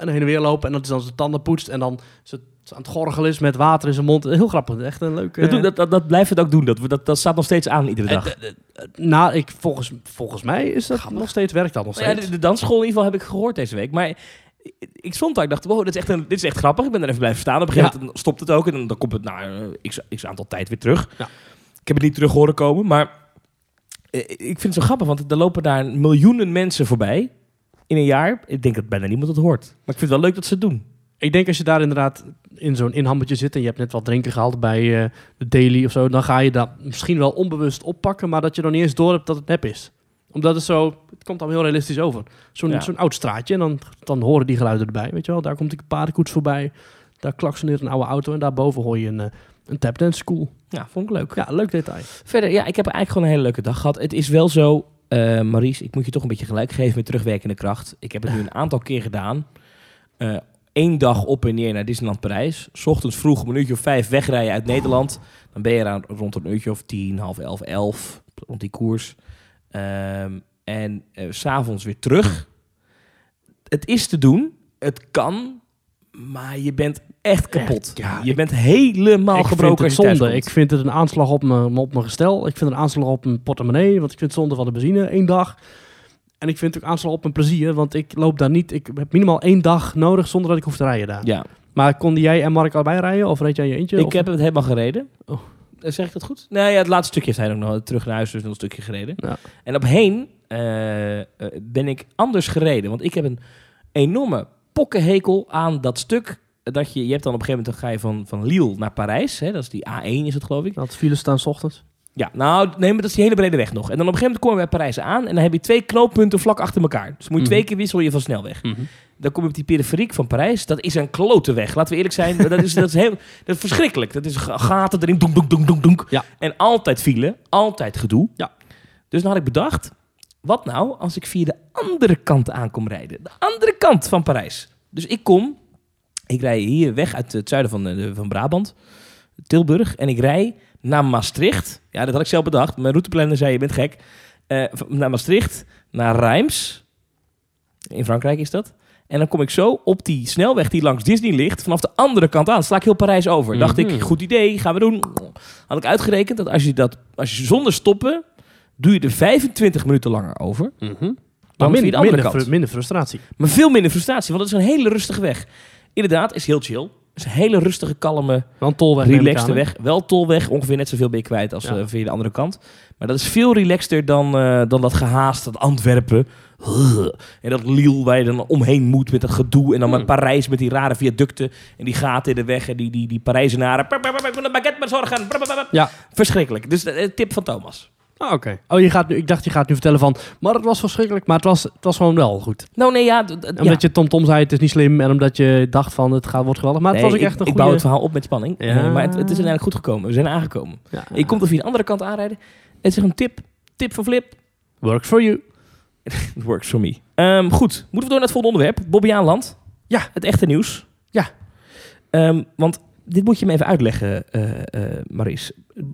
en heen en weer lopen en dat is dan zijn tanden poetst en dan het aan het gorgelen is met water in zijn mond. Heel grappig. Echt een leuke...
Dat, doen- dat, dat, dat blijft het ook doen. Dat, dat, dat staat nog steeds aan iedere dag.
Nou, ik, volgens, volgens mij is dat nog steeds, werkt dat nog
Nou ja,
steeds.
de, de dansschool in ieder geval heb ik gehoord deze week. Maar ik stond daar, ik dacht, wow, dit is echt, een, dit is echt grappig. Ik ben er even blijven staan. Op een gegeven moment stopt het ook. En dan, dan komt het na eh, x, x aantal tijd weer terug. Ik heb het niet terug horen komen. Maar eh, ik vind het zo grappig, want er lopen daar miljoenen mensen voorbij in een jaar. Ik denk dat bijna niemand het hoort. Maar ik vind het wel leuk dat ze het doen.
Ik denk als je daar inderdaad in zo'n inhammetje zit en je hebt net wat drinken gehaald bij eh, de daily of zo, dan ga je dat misschien wel onbewust oppakken, maar dat je nog niet eens door hebt dat het nep is. Omdat het zo, het komt dan heel realistisch over. Zo'n
Ja.
zo'n oud straatje en dan, dan horen die geluiden erbij, weet je wel. Daar komt een paardenkoets voorbij, daar klaksoneert een oude auto en daarboven hoor je een, eh, een tapdance school.
Ja, vond ik leuk.
Ja, leuk detail.
Verder, ja, ik heb eigenlijk gewoon een hele leuke dag gehad. Het is wel zo, eh Maries, ik moet je toch een beetje gelijk geven met terugwerkende kracht. Ik heb het nu een aantal keer gedaan. Eén dag op en neer naar Disneyland Parijs. ochtends vroeg een uurtje of vijf wegrijden uit Nederland. Dan ben je er aan, rond een uurtje of tien, half elf, elf, rond die koers. Ehm, en eh, s s'avonds weer terug. Het is te doen, het kan, maar je bent echt kapot. je bent helemaal
ik
gebroken als je thuis
zonde.
komt.
Ik vind het een aanslag op mijn, op mijn gestel. Ik vind het een aanslag op mijn portemonnee, want ik vind het zonde van de benzine één dag. En ik vind het ook aanslag op mijn plezier, want ik loop daar niet. Ik heb minimaal één dag nodig zonder dat ik hoef te rijden daar.
Ja.
Maar konden jij en Mark allebei rijden of reed jij je eentje?
Ik
of?
heb het helemaal gereden.
Oh.
Eh, Zeg ik dat goed? Nee, ja, het laatste stukje heeft hij ook nog terug naar huis, dus nog een stukje gereden. En op heen eh, eh, ben ik anders gereden. Want ik heb een enorme pokkenhekel aan dat stuk. Dat je, je hebt dan op een gegeven moment dan ga je van, van Lille naar Parijs. Hè, dat is die A1 is het geloof ik.
Dat files staan 's ochtends.
Ja, nou, nee, maar dat is die hele brede weg nog. En dan op een gegeven moment kom je bij Parijs aan en dan heb je twee knooppunten vlak achter elkaar. Dus moet je twee
Mhm.
keer wissel je van snelweg. Dan kom je op die periferiek van Parijs. Dat is een klote weg. Laten we eerlijk zijn. Dat is, dat is, heel, dat is verschrikkelijk. Dat is ga- gaten erin. Donk, donk, donk, donk, donk.
Ja.
En altijd file. Altijd gedoe.
Ja.
Dus dan had ik bedacht. Wat nou als ik via de andere kant aan kom rijden? De andere kant van Parijs. Dus ik kom. Ik rij hier weg uit het zuiden van, eh, van Brabant. Tilburg. En ik rij naar Maastricht. Ja, dat had ik zelf bedacht. Mijn routeplanner zei, je bent gek. Eh, naar Maastricht. Naar Reims. In Frankrijk is dat. En dan kom ik zo op die snelweg die langs Disney ligt, vanaf de andere kant aan. Sla ik heel Parijs over. Dacht
Mhm.
ik, goed idee, gaan we doen. Had ik uitgerekend dat als je dat, als je zonder stoppen, doe je er 25 minuten langer over.
Maar
via de andere
minder, fru- minder frustratie.
Maar veel minder frustratie, want het is een hele rustige weg. Inderdaad, is heel chill. Het is een hele rustige, kalme,
Wel tolweg.
relaxte weg. Wel tolweg, ongeveer net zoveel ben je kwijt als
Ja.
eh, via de andere kant. Maar dat is veel relaxter dan, eh, dan dat gehaast, dat Antwerpen. En dat Lille waar je dan omheen moet met dat gedoe. En dan met Parijs met die rare viaducten en die gaten in de weg. En die, die, die Parijzenaren. "Pap, pap, pap, Ik moet een baguette bezorgen. Pap, pap, pap."
Ja.
Verschrikkelijk. Dus eh, tip van Thomas.
Ah, oké. Oh, je gaat nu, ik dacht je gaat nu vertellen van, maar het was verschrikkelijk, maar het was, het was gewoon wel goed.
Nou nee, ja.
Omdat
ja.
je Tom Tom zei, het is niet slim, en omdat je dacht van, het gaat, wordt geweldig. Maar het
Nee,
was ook
ik,
echt een
ik
goede...
bouw het verhaal op met spanning.
Ja.
Eh, maar het, het is uiteindelijk goed gekomen. We zijn aangekomen.
Ja.
Ik kom er via de andere kant aanrijden. Het is een tip. Tip van Flip.
Works for you.
It *laughs* works for me. Ehm, goed, moeten we door naar het volgende onderwerp. Bobby Aanland.
Ja.
Het echte nieuws.
Ja.
Ehm, want dit moet je me even uitleggen, eh eh Maries.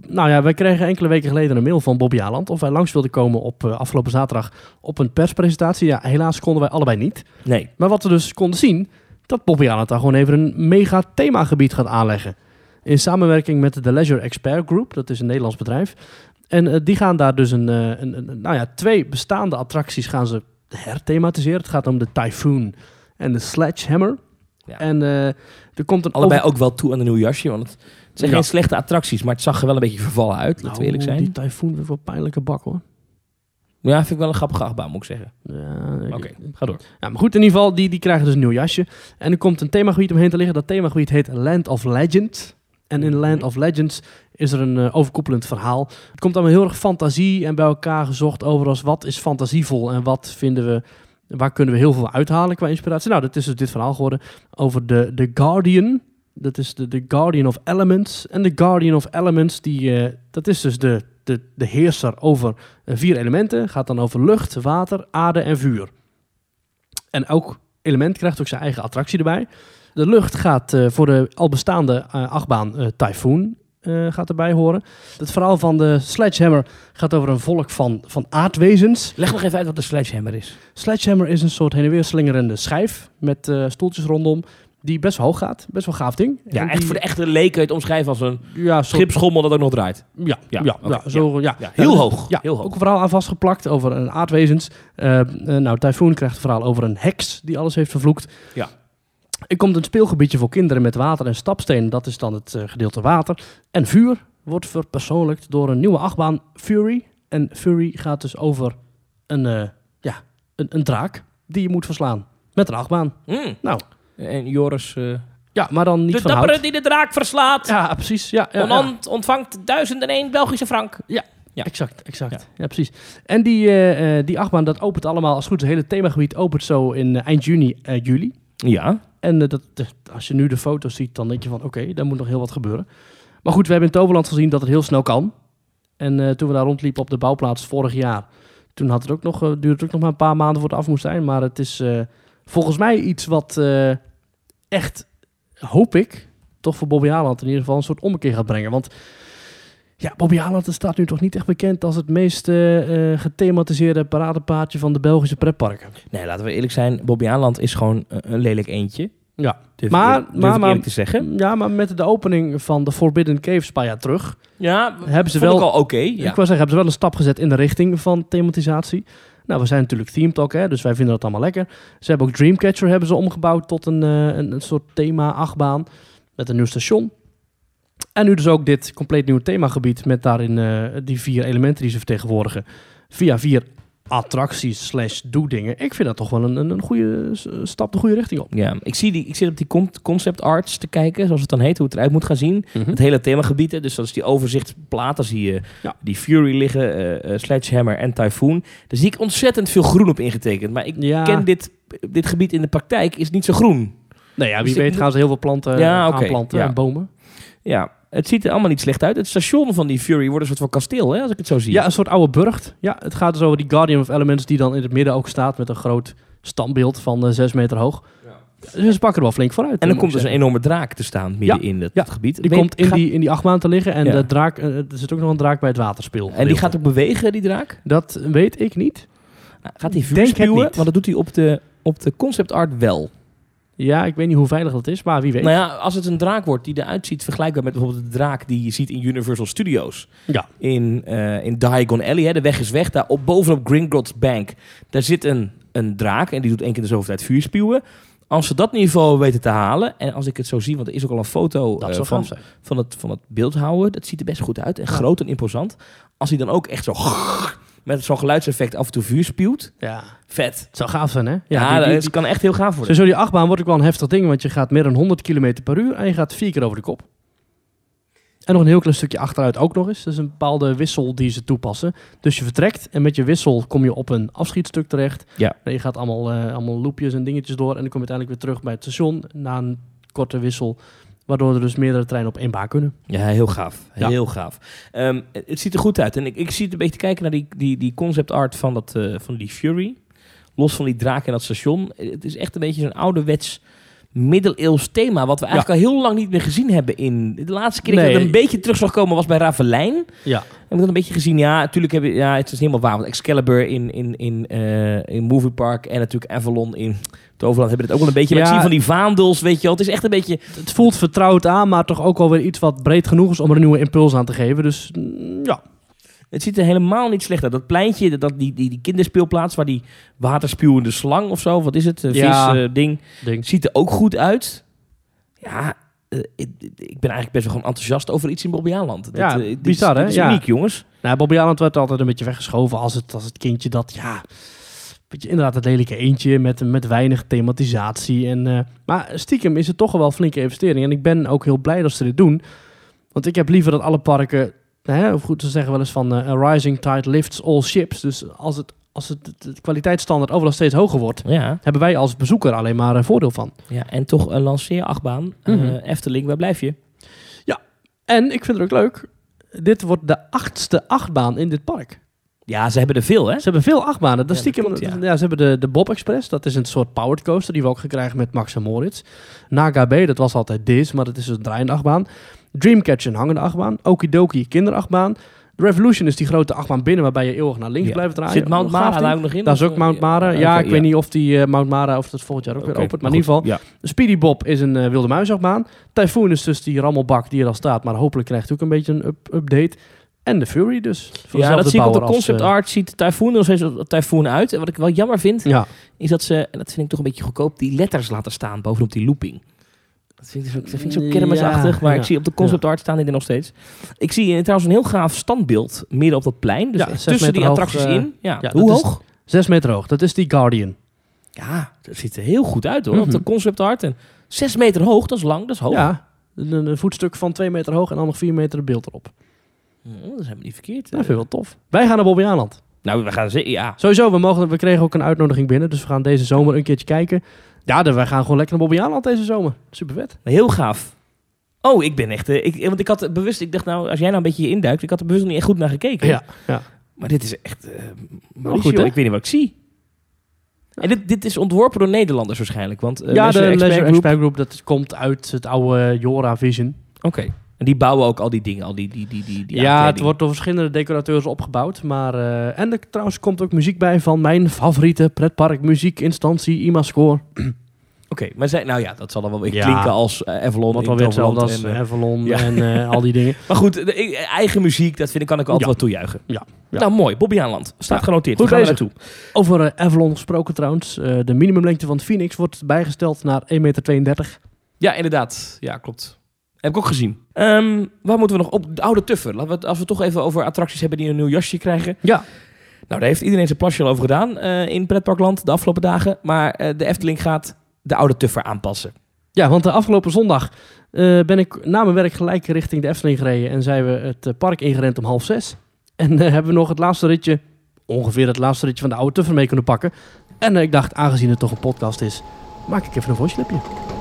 Nou ja, wij kregen enkele weken geleden een mail van Bobby Aland of wij langs wilden komen op eh, afgelopen zaterdag op een perspresentatie. Ja, helaas konden wij allebei niet.
Nee.
Maar wat we dus konden zien, dat Bobby Aland daar gewoon even een mega themagebied gaat aanleggen. In samenwerking met de Leisure Expert Group, dat is een Nederlands bedrijf. En die gaan daar dus een, een, een- nou ja, twee bestaande attracties gaan ze herthematiseren. Het gaat om de Typhoon en de Sledgehammer.
Ja.
En eh, er komt een
Allebei
over-
ook wel toe aan een nieuw jasje. Want het zijn
Ja.
geen slechte attracties, maar het zag er wel een beetje vervallen uit. Laten we eerlijk
Nou,
zijn.
Die heeft wel een pijnlijke bak hoor.
Ja, vind ik wel een grappige achtbaan, moet ik zeggen.
Ja,
Oké, ga door.
Ja, maar goed, in ieder geval, die, die krijgen dus een nieuw jasje. En er komt een themagebied omheen te liggen. Dat themagebied heet Land of Legend. En in Land of Legends is er een eh, overkoepelend verhaal. Het komt allemaal heel erg fantasie en bij elkaar gezocht over als wat is fantasievol en wat vinden we, waar kunnen we heel veel uithalen qua inspiratie. Nou, dat is dus dit verhaal geworden over de, de Guardian. Dat is de, de Guardian of Elements. En de Guardian of Elements, die, eh, dat is dus de, de, de heerser over eh, vier elementen. Gaat dan over lucht, water, aarde en vuur. En elk element krijgt ook zijn eigen attractie erbij. De lucht gaat eh, voor de al bestaande achtbaan Typhoon eh, gaat erbij horen. Het verhaal van de Sledgehammer gaat over een volk van, van aardwezens.
Leg nog even uit wat de sledgehammer is.
Sledgehammer is een soort heen en weer slingerende schijf met eh, stoeltjes rondom. Die best wel hoog gaat. Best wel gaaf ding.
Ja,
En
echt
die-
voor de echte je het omschrijven als een
ja, soort-
schipschommel dat ook nog draait.
Ja, ja,
Ja,
zo, ja.
ja. Heel hoog,
Ja,
heel hoog.
ook een verhaal aan vastgeplakt over een aardwezens. Eh, nou, Typhoon krijgt een verhaal over een heks die alles heeft vervloekt.
Ja.
Er komt een speelgebiedje voor kinderen met water en stapsteen. Dat is dan het eh, gedeelte water. En vuur wordt verpersoonlijkt door een nieuwe achtbaan Fury. En Fury gaat dus over een, eh, ja, een, een draak die je moet verslaan. Met een achtbaan.
Mm.
Nou,
En Joris... eh,
ja, maar dan niet
de dappere die de draak verslaat.
Ja, precies. Ja, ja, ja.
Ontvangt duizend en één Belgische frank.
Ja,
Ja.
exact, exact. Ja, precies. En die, die achtbaan, dat opent allemaal, als het goed het hele themagebied opent zo in eind juni, juli.
Ja.
En eh, dat, als je nu de foto's ziet, dan denk je van, oké, daar moet nog heel wat gebeuren. Maar goed, we hebben in Toverland gezien dat het heel snel kan. En eh, toen we daar rondliepen op de bouwplaats vorig jaar, toen had het ook nog, eh, duurde het ook nog maar een paar maanden voor het af moest zijn. Maar het is volgens mij iets wat echt, hoop ik, toch voor Bobby Haaland in ieder geval een soort ommekeer gaat brengen. Want ja, Bobby Haaland staat nu toch niet echt bekend als het meest eh, eh, gethematiseerde paradepaardje van de Belgische pretparken.
Nee, laten we eerlijk zijn. Bobby Aanland is gewoon eh, een lelijk eentje.
Ja,
Durf
maar,
ik,
maar, maar,
te zeggen.
ja, maar met de opening van de Forbidden Caves een paar jaar terug,
Ja,
hebben ze wel,
al oké.
ik
ja.
wou zeggen, hebben ze wel een stap gezet in de richting van thematisatie. Nou, we zijn natuurlijk Theme Talk, hè, dus wij vinden dat allemaal lekker. Ze hebben ook Dreamcatcher hebben ze omgebouwd tot een, een, een soort thema-achtbaan met een nieuw station. En nu dus ook dit compleet nieuwe themagebied met daarin eh, die vier elementen die ze vertegenwoordigen. Via vier attracties slash doe-dingen. Ik vind dat toch wel een, een, een goede stap de goede richting op.
Ja, ik, zie die, ik zit op die con- concept arts te kijken, zoals het dan heet, hoe het eruit moet gaan zien.
Mhm.
Het hele themagebied, hè, dus dat is die overzichtsplaat. Dan zie je
Ja.
die Fury liggen, eh, eh, Sledgehammer en Typhoon. Daar zie ik ontzettend veel groen op ingetekend. Maar ik
Ja.
ken dit, dit gebied in de praktijk, is niet zo groen.
Nou ja, wie
Dus
weet gaan ze heel veel planten
Ja,
aanplanten en bomen.
Ja, het ziet er allemaal niet slecht uit. Het station van die Fury wordt een soort van kasteel, hè, als ik het zo zie.
Ja, een soort oude burcht. Ja, het gaat dus over die Guardian of Elements die dan in het midden ook staat met een groot standbeeld van eh 6 meter hoog. Dus ze pakken er wel flink vooruit.
en dan komt dus een enorme draak te staan midden in het
ja.
gebied.
Die
Weet-
komt in
gaat-
die, in die achtbaan te liggen en
Ja.
de draak, eh, er zit ook nog een draak bij het waterspeel.
En die gaat ook bewegen, die draak?
Dat weet ik niet.
Gaat hij vuur
Denk het
spuwen?
niet.
Want dat doet hij op de, op de concept art wel.
Ja, ik weet niet hoe veilig dat is, maar wie weet.
Nou ja, als het een draak wordt die eruit ziet, vergelijkbaar met bijvoorbeeld de draak die je ziet in Universal Studios.
Ja.
In, eh, in Diagon Alley, hè, de weg is weg, daar op, bovenop Gringotts Bank. Daar zit een, een draak en die doet één keer de zoveel tijd vuur spuwen. Als ze dat niveau weten te halen, en als ik het zo zie, want er is ook al een foto eh, van, van, het, van het beeldhouden, dat ziet er best goed uit en groot en imposant. Als hij dan ook echt zo met zo'n geluidseffect af en toe vuur spuwt,
Ja,
vet.
het zou gaaf zijn, hè?
Ja,
die- die-
dat
die-
kan echt heel gaaf worden.
Sowieso die achtbaan wordt ook wel een heftig ding, want je gaat meer dan 100 km per uur en je gaat vier keer over de kop. En nog een heel klein stukje achteruit ook nog eens. Dat is een bepaalde wissel die ze toepassen. Dus je vertrekt en met je wissel kom je op een afschietstuk terecht.
Ja.
En je gaat allemaal, eh, allemaal loopjes en dingetjes door. En dan kom je uiteindelijk weer terug bij het station na een korte wissel. Waardoor er dus meerdere treinen op één baan kunnen.
Ja, heel gaaf.
Ja.
Heel gaaf. Ehm, het ziet er goed uit. En ik, ik zie het een beetje te kijken naar die, die, die concept art van, dat, eh, van die Fury. Los van die draak en dat station. Het is echt een beetje zo'n ouderwets middeleeuws thema. Wat we eigenlijk al heel lang niet meer gezien hebben in... De laatste keer dat ik een beetje terug zag komen was bij Ravelijn.
Ja.
Heb ik dat een beetje gezien? Ja, natuurlijk heb je... Ja, het is helemaal waar. Want Excalibur in, in, in, eh, in Movie Park en natuurlijk Avalon in Toverland hebben het ook wel een beetje. Maar
Ja.
ik zie van die vaandels, weet je wel. Het is echt een beetje...
Het voelt vertrouwd aan, maar toch ook wel weer iets wat breed genoeg is om er een nieuwe impuls aan te geven. Dus mm, ja,
Het ziet er helemaal niet slecht uit. Dat pleintje, dat, die, die, die kinderspeelplaats waar die waterspuwende slang of zo, wat is het? Een
Ja.
vis eh, ding.
ding.
Ziet er ook goed uit. Ja, eh, ik, ik ben eigenlijk best wel gewoon enthousiast over iets in Bobbejaanland.
Ja,
dit
bizar, hè?
is
Ja.
uniek, jongens.
Nou, Bobby Aland werd altijd een beetje weggeschoven als het, als het kindje dat, ja, beetje inderdaad het lelijke eentje met, met weinig thematisatie. En, maar stiekem is het toch wel een flinke investering. En ik ben ook heel blij dat ze dit doen. Want ik heb liever dat alle parken, hè, of goed, ze zeggen wel eens van eh, a rising tide lifts all ships. Dus als het, als het de kwaliteitsstandaard overal steeds hoger wordt,
Ja,
hebben wij als bezoeker alleen maar een voordeel van.
ja en toch een lanceerachtbaan. Eh,
Mhm.
Efteling, waar blijf je?
En ik vind het ook leuk, dit wordt de achtste achtbaan in dit park.
Ja, ze hebben er veel, hè?
Ze hebben veel achtbanen. Dat
Ja,
stiekem,
dat ja.
ja. ze hebben de, de Bob Express. Dat is een soort powered coaster die we ook gekregen met Max en Moritz. Naga B, dat was altijd Diz, maar dat is een draaiende achtbaan. Dreamcatcher, een hangende achtbaan. Okidoki, kinderachtbaan. De Revolution is die grote achtbaan binnen waarbij je eeuwig naar links
Ja.
blijft draaien.
Zit Mount Mara daar ook nog in?
Dat is ook Mount
eh,
Mara.
ja,
ik weet niet of die eh, Mount Mara of dat volgend jaar ook weer opent. Maar
maar
in ieder geval,
ja.
de Speedy Bob is een eh, wilde muisachtbaan. Typhoon is dus die rammelbak die er al staat. Maar hopelijk krijgt hij ook een beetje een up- update. En de Fury dus.
Ja, dat zie ik op de
als,
concept art. Ziet Typhoon er nog steeds Typhoon uit. En wat ik wel jammer vind, is dat ze, en dat vind ik toch een beetje goedkoop, die letters laten staan bovenop die looping. Dat vind ik, zo- dat vind ik zo
Ja,
kermisachtig, maar ik zie op de concept art staan die er nog steeds. Ik zie trouwens een heel gaaf standbeeld midden op dat plein. Dus tussen die
hoog,
attracties
eh,
in. Ja, hoe hoog?
Zes meter hoog. Dat is die Guardian.
Ja, dat ziet er heel goed uit hoor, op de
Mhm.
concept art. En zes meter hoog, dat is lang, dat is hoog.
Ja, een, een voetstuk van twee meter hoog en dan nog vier meter beeld erop.
Oh, dat is helemaal niet verkeerd.
Dat vind ik wel tof. Wij gaan naar Bobbejaanland.
Nou, we gaan zeker, ja.
Sowieso, we, mogen, we kregen ook een uitnodiging binnen. Dus we gaan deze zomer een keertje kijken. Ja, de- wij gaan gewoon lekker naar Bobbejaanland deze zomer. Super vet.
Heel gaaf. Oh, ik ben echt... eh, ik, want ik had bewust... Ik dacht nou, als jij nou een beetje je induikt... Ik had er bewust nog niet echt goed naar gekeken.
Ja, ja.
Maar dit is echt... eh
goed,
goed,
hè?
Ik weet niet wat ik zie. En dit, dit is ontworpen door Nederlanders waarschijnlijk. Want eh,
ja, de
Leisure Expert Group,
dat komt uit het oude Jora Vision.
Oké. En die bouwen ook al die dingen, al die, die, die, die, die
ja, het wordt door verschillende decorateurs opgebouwd. Maar, eh, en er trouwens komt ook muziek bij van mijn favoriete pretpark muziekinstantie, IMAScore. *clears throat*
Oké, maar zij, nou ja, dat zal dan wel weer
Ja.
klinken als eh, Avalon
Wat
in
wel weer hetzelfde als
en, eh,
Avalon
ja.
en eh, al die dingen. *laughs*
Maar goed, de, eigen muziek, dat vind ik, kan ik altijd
Ja.
wel toejuichen.
Ja.
Nou, mooi. Bobby Aanland. Staat genoteerd.
Goed
We gaan naartoe.
Over eh, Avalon gesproken trouwens. Eh, de minimumlengte van Phoenix wordt bijgesteld naar 1,32 meter.
Ja, inderdaad. Ja, klopt. Heb ik ook gezien. Ehm, waar moeten we nog op? De oude Tuffer. Laten we het, als we het toch even over attracties hebben die een nieuw jasje krijgen.
Ja.
Nou, daar heeft iedereen zijn plasje al over gedaan eh, in Pretparkland de afgelopen dagen. Maar eh, de Efteling gaat de oude Tuffer aanpassen.
Ja, want de afgelopen zondag eh, ben ik na mijn werk gelijk richting de Efteling gereden. En zijn we het park ingerend om half zes. En hebben we nog het laatste ritje, ongeveer het laatste ritje van de oude Tuffer mee kunnen pakken. En ik dacht, aangezien het toch een podcast is, maak ik even een voice clipje.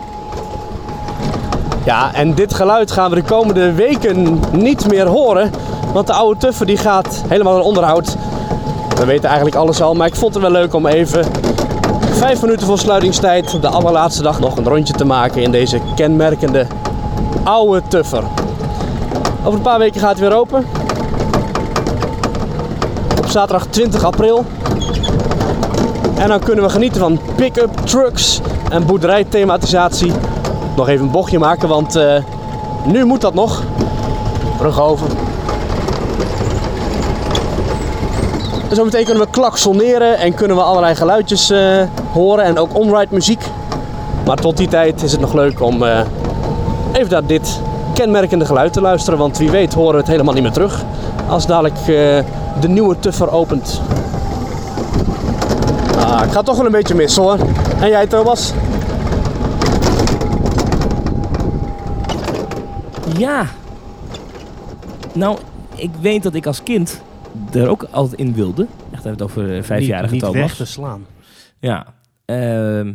Ja, en dit geluid gaan we de komende weken niet meer horen. Want de oude Tuffer die gaat helemaal in onderhoud. We weten eigenlijk alles al, maar ik vond het wel leuk om even vijf minuten voor sluitingstijd de allerlaatste dag nog een rondje te maken in deze kenmerkende oude Tuffer. Over een paar weken gaat hij weer open. Op zaterdag 20 april. En dan kunnen we genieten van pick-up trucks en boerderijthematisatie. Nog even een bochtje maken, want eh, nu moet dat nog. Brug over. En zometeen kunnen we klaksoneren en kunnen we allerlei geluidjes eh, horen en ook onride muziek. Maar tot die tijd is het nog leuk om eh, even naar dit kenmerkende geluid te luisteren. Want wie weet horen we het helemaal niet meer terug als dadelijk de nieuwe Tuffer opent. Ah, ik ga toch wel een beetje missen hoor. En jij Thomas?
Ja. Nou, ik weet dat ik als kind er ook altijd in wilde. Echt hebben het over eh, vijfjarige
niet, niet
Thomas.
weg te slaan.
Ja. Ehm,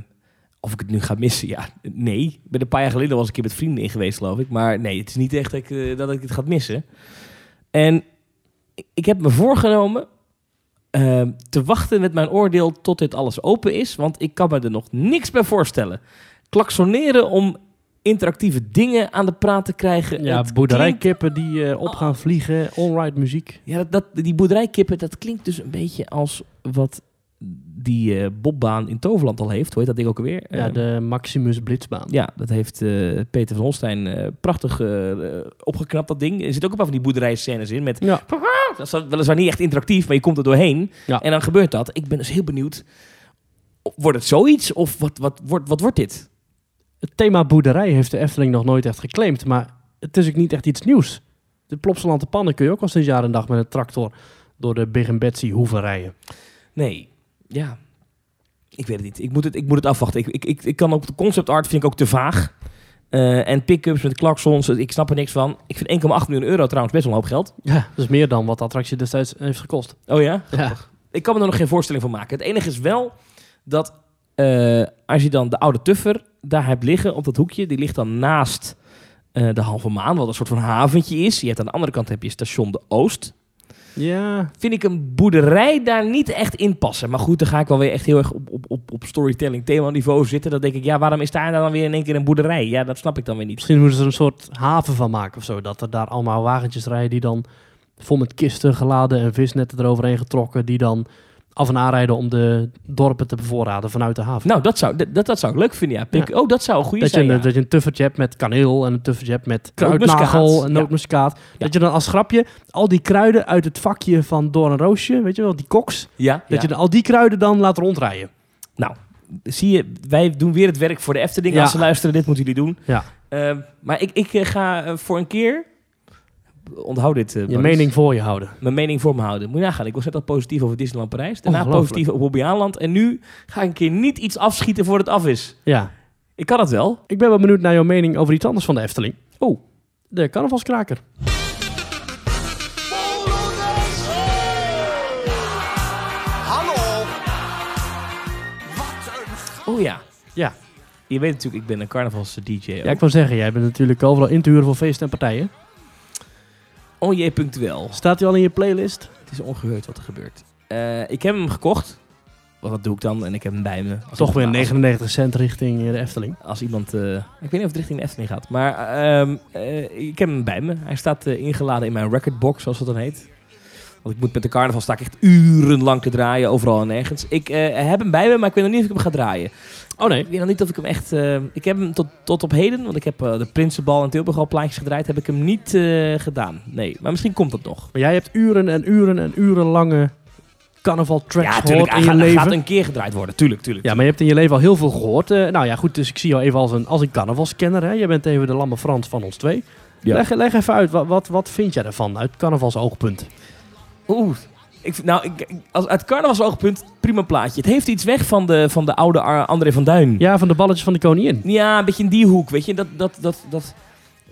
of ik het nu ga missen? Ja, nee. Ik ben een paar jaar geleden was ik een keer met vrienden in geweest, geloof ik. Maar nee, het is niet echt dat ik, eh, dat ik het ga missen. En ik, ik heb me voorgenomen ehm, te wachten met mijn oordeel tot dit alles open is. Want ik kan me er nog niks bij voorstellen. Klaksoneren om interactieve dingen aan de praat te krijgen.
Ja,
Het
boerderijkippen die eh, op gaan vliegen, onride muziek.
ja, dat, dat, die boerderijkippen, dat klinkt dus een beetje als wat die eh, bobbaan in Toverland al heeft. Hoe heet dat ding ook alweer?
Ja,
Eh,
de Maximus Blitzbaan.
ja, dat heeft eh, Peter van Holstein prachtig opgeknapt, dat ding. Er zit ook een paar van die boerderijscènes in met...
Ja. *laughs*
Dat is weliswaar niet echt interactief, maar je komt er doorheen.
Ja.
En dan gebeurt dat. Ik ben dus heel benieuwd. Wordt het zoiets? Of wat, wat, wordt, wat wordt dit?
Het thema boerderij heeft de Efteling nog nooit echt geclaimd, maar het is ook niet echt iets nieuws. De Plopsaland de pannen kun je ook al sinds jaar en dag met een tractor door de Big Betsy hoeven rijden.
Nee, ja. Ik weet het niet. Ik moet het, ik moet het afwachten. Ik, ik, ik, ik kan ook de concept art vind ik ook te vaag. Eh, en pick-ups met klaksons, ik snap er niks van. Ik vind 1,8 miljoen euro trouwens best wel een hoop geld.
Ja, dat is meer dan wat de attractie destijds heeft gekost.
Oh ja?
Ja.
Ik kan me er nog geen voorstelling van maken. Het enige is wel dat eh, als je dan de oude Tuffer daar hebt liggen op dat hoekje, die ligt dan naast eh, de halve maan, wat een soort van haventje is. Je hebt aan de andere kant heb je station de Oost.
Ja.
vind ik een boerderij daar niet echt in passen. Maar goed, dan ga ik wel weer echt heel erg op, op, op, op storytelling thema niveau zitten. Dan denk ik, ja, waarom is daar dan weer in één keer een boerderij? Ja, dat snap ik dan weer niet.
Misschien moeten ze er een soort haven van maken of zo. Dat er daar allemaal wagentjes rijden die dan vol met kisten geladen en visnetten eroverheen getrokken. Die dan af en aanrijden om de dorpen te bevoorraden vanuit de haven.
Nou, dat zou, dat, dat, zou ik leuk vinden, ja. Pik- Oh, dat zou een goede
dat je,
zijn,
een,
ja.
dat je een tuffertje hebt met kaneel en een tuffertje hebt met kruidnagel en nootmuskaat. Dat je dan als grapje al die kruiden uit het vakje van Doornroosje, weet je wel, die koks.
Ja,
Dat je dan al die kruiden dan laat rondrijden.
Nou, zie je, wij doen weer het werk voor de Efteling. Als ze luisteren, dit moeten jullie doen.
Ja.
Ehm, maar ik, ik eh, ga eh, voor een keer... Onthoud dit, eh,
Je mening voor je houden.
Mijn mening voor me houden. Moet je nagaan, ik was net al positief over Disneyland Parijs. Daarna positief op Hobbejaanland. En nu ga ik een keer niet iets afschieten voordat het af is.
Ja.
Ik kan het wel.
Ik ben wel benieuwd naar jouw mening over iets anders van de Efteling.
Oh.
De carnavalskraker.
Hallo.
Oh ja.
Ja.
Je weet natuurlijk, ik ben een carnavals-dj.
Ja, ik wil zeggen, jij bent natuurlijk overal in te huren voor feesten en partijen.
Oh jee, punctueel.
Staat hij al in je playlist?
Het is ongehoord wat er gebeurt. Eh, ik heb hem gekocht. Wat wat doe ik dan? En ik heb hem bij me. Als
Toch weer
als-
99 cent richting eh, de Efteling.
Als iemand... eh, ik weet niet of het richting de Efteling gaat. Maar ehm, eh, ik heb hem bij me. Hij staat ingeladen in mijn recordbox, zoals dat dan heet. Want ik moet met de carnaval sta ik echt urenlang te draaien, overal en nergens. Ik eh, heb hem bij me, maar ik weet nog niet of ik hem ga draaien.
Oh nee?
Ik weet nog niet of ik hem echt... eh, ik heb hem tot, tot op heden, want ik heb eh, de Prinsenbal en Tilburg al plaatjes gedraaid, heb ik hem niet gedaan. Nee, maar misschien komt het nog.
Maar jij hebt uren en uren en uren lange carnaval tracks
Ja, tuurlijk.
in je
gaat,
leven.
gaat een keer gedraaid worden. Tuurlijk, tuurlijk.
Ja, maar je hebt in je leven al heel veel gehoord. Eh, nou ja, goed, dus ik zie jou even als een, als een carnavalskenner. Hè? Je bent even de lamme Frans van ons twee.
Ja.
Leg, leg even uit, wat, wat, wat vind jij ervan uit carnavalsoogpunt?
Oeh. Ik, nou, ik, als, uit carnavalsoogpunt, prima plaatje. Het heeft iets weg van de, van de oude Ar- André van Duin.
Ja, van de balletjes van de koningin.
Ja, een beetje in die hoek, weet je. Dat, dat, dat, dat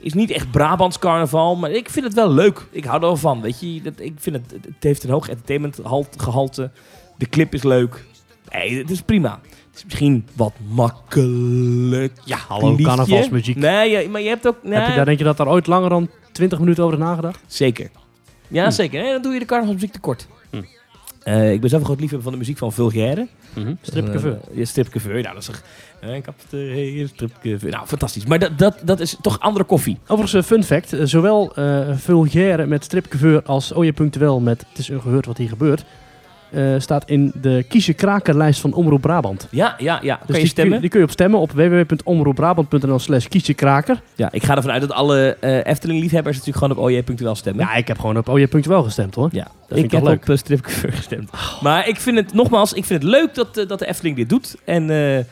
is niet echt Brabants carnaval, maar ik vind het wel leuk. Ik hou er wel van, weet je. Dat, ik vind het, het heeft een hoog entertainment halt- gehalte. De clip is leuk. Nee, het is prima. Het is misschien wat makkelijk.
Ja, hallo,
liedje.
carnavalsmuziek.
Nee, ja, maar je hebt ook... Nee,
Heb je daar, denk je dat daar ooit langer dan 20 minuten over nagedacht?
Zeker. Ja,
Hm.
zeker. Dan doe je de carnavalsmuziek tekort.
Hm.
Eh, ik ben zelf een groot liefhebber van de muziek van Vulgaire.
Stripcouveur.
Uh, ja. Nou, dat is toch... eh, stripcouveur. Nou, fantastisch. Maar dat, dat, dat is toch andere koffie.
Overigens, een fun fact. Zowel eh vulgaire met stripcouveur als Oje Punctueel met Het is ongehoord wat hier gebeurt... eh, staat in de kies je krakerlijst van Omroep Brabant.
Ja, ja, ja.
Dus
kan je
die,
stemmen?
Kun, die kun je op stemmen op www.omroepbrabant.nl slash.
Ja, ik ga ervan uit dat alle eh, Efteling-liefhebbers natuurlijk gewoon op OJ.wel stemmen.
Ja, ik heb gewoon op Punctueel gestemd hoor.
Ja,
Dat ik
heb
leuk.
op uh, stripcouveur gestemd. Maar ik vind het, nogmaals, ik vind het leuk dat, eh, dat de Efteling dit doet. En eh, eh,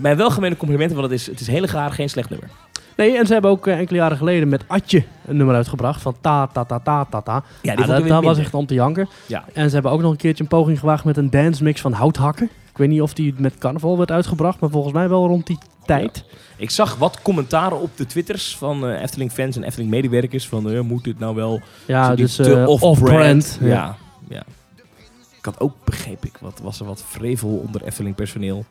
mijn welgemeende complimenten, want het is, het is heel gaar, geen slecht nummer.
Nee, en ze hebben ook eh, enkele jaren geleden met Atje een nummer uitgebracht van ta ta ta ta ta ta. Ja,
ik
dat, was echt om te janken.
Ja.
En ze hebben ook nog een keertje een poging gewaagd met een dance mix van houthakken. Ik weet niet of die met carnaval werd uitgebracht, maar volgens mij wel rond die tijd.
Ik zag wat commentaren op de twitters van eh, Efteling-fans en Efteling-medewerkers. Van, eh, moet dit nou wel...
Ja, dus,
off-brand, Ja.
ja.
ja. Ik had ook, begreep ik, wat, was er wat vrevel onder Efteling-personeel.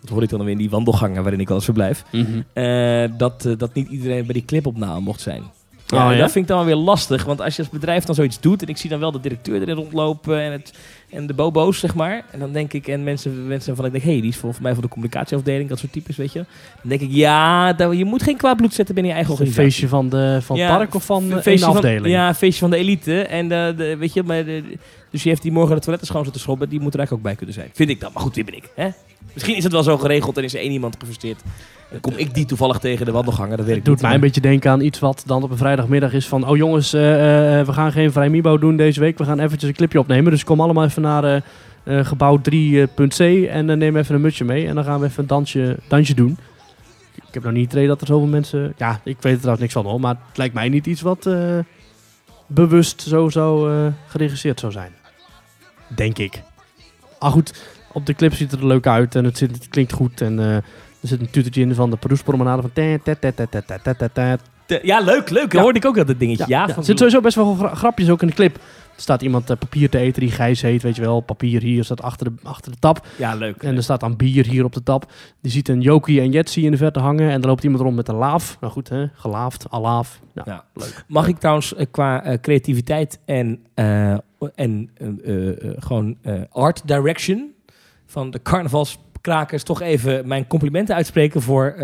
Dat hoorde ik dan weer in die wandelgangen waarin ik al eens verblijf.
Mhm.
Eh, dat, eh, dat niet iedereen bij die clipopname mocht zijn. Ja,
Oh, ja?
Dat vind ik dan wel weer lastig. Want als je als bedrijf dan zoiets doet... en ik zie dan wel de directeur erin rondlopen... en, het, en de bobo's, zeg maar. En dan denk ik... en mensen, mensen van ik denk... hé, hey, die is volgens mij voor de communicatieafdeling... dat soort types, weet je. Dan denk ik... ja, je moet geen kwaad bloed zetten binnen je eigen
Is het een
organisatie.
feestje van, de, van het
Ja,
park of van
een van-
afdeling?
ja, een feestje van de elite. En de, de, weet je, maar de, dus je heeft die morgen de toiletten schoon zitten schrobben. Die moet er eigenlijk ook bij kunnen zijn. Vind ik dan. Maar goed, wie ben ik? Hè? Misschien is het wel zo geregeld en is er één iemand gefrustreerd. Dan kom ik die toevallig tegen de wandelganger. Dat weet ik
Het doet
niet.
mij een beetje denken aan iets wat dan op een vrijdagmiddag is van... Oh jongens, eh, eh, we gaan geen vrijmibo doen deze week. We gaan eventjes een clipje opnemen. Dus kom allemaal even naar eh, eh, gebouw 3.c en eh, neem even een mutsje mee. En dan gaan we even een dansje, dansje doen. Ik heb nog niet het idee dat er zoveel mensen... Ja, ik weet er trouwens niks van hoor. Maar het lijkt mij niet iets wat eh, bewust zo, zo eh, geregisseerd zou zijn. Denk ik. Ah goed, op de clip ziet het er leuk uit en het, het klinkt goed. En eh, er zit een tutertje in van de Paroespromenade van...
Ja, leuk, leuk.
Ja.
hoorde ik ook dat dingetje. Ja,
Er zit sowieso best wel gra grapjes ook in de clip. Er staat iemand eh, papier te eten die Gijs heet, weet je wel. Papier hier staat achter de, achter de tap.
Ja, leuk.
En er staat dan bier hier op de tap. Die ziet een Jokie en Jetsie in de verte hangen. En dan loopt iemand rond met een laaf. Nou goed, hè? gelaafd, alaaf. Nou,
ja,
leuk.
Mag ik trouwens eh, qua creativiteit en en eh, eh, eh, gewoon art direction van de carnavalskrakers toch even mijn complimenten uitspreken voor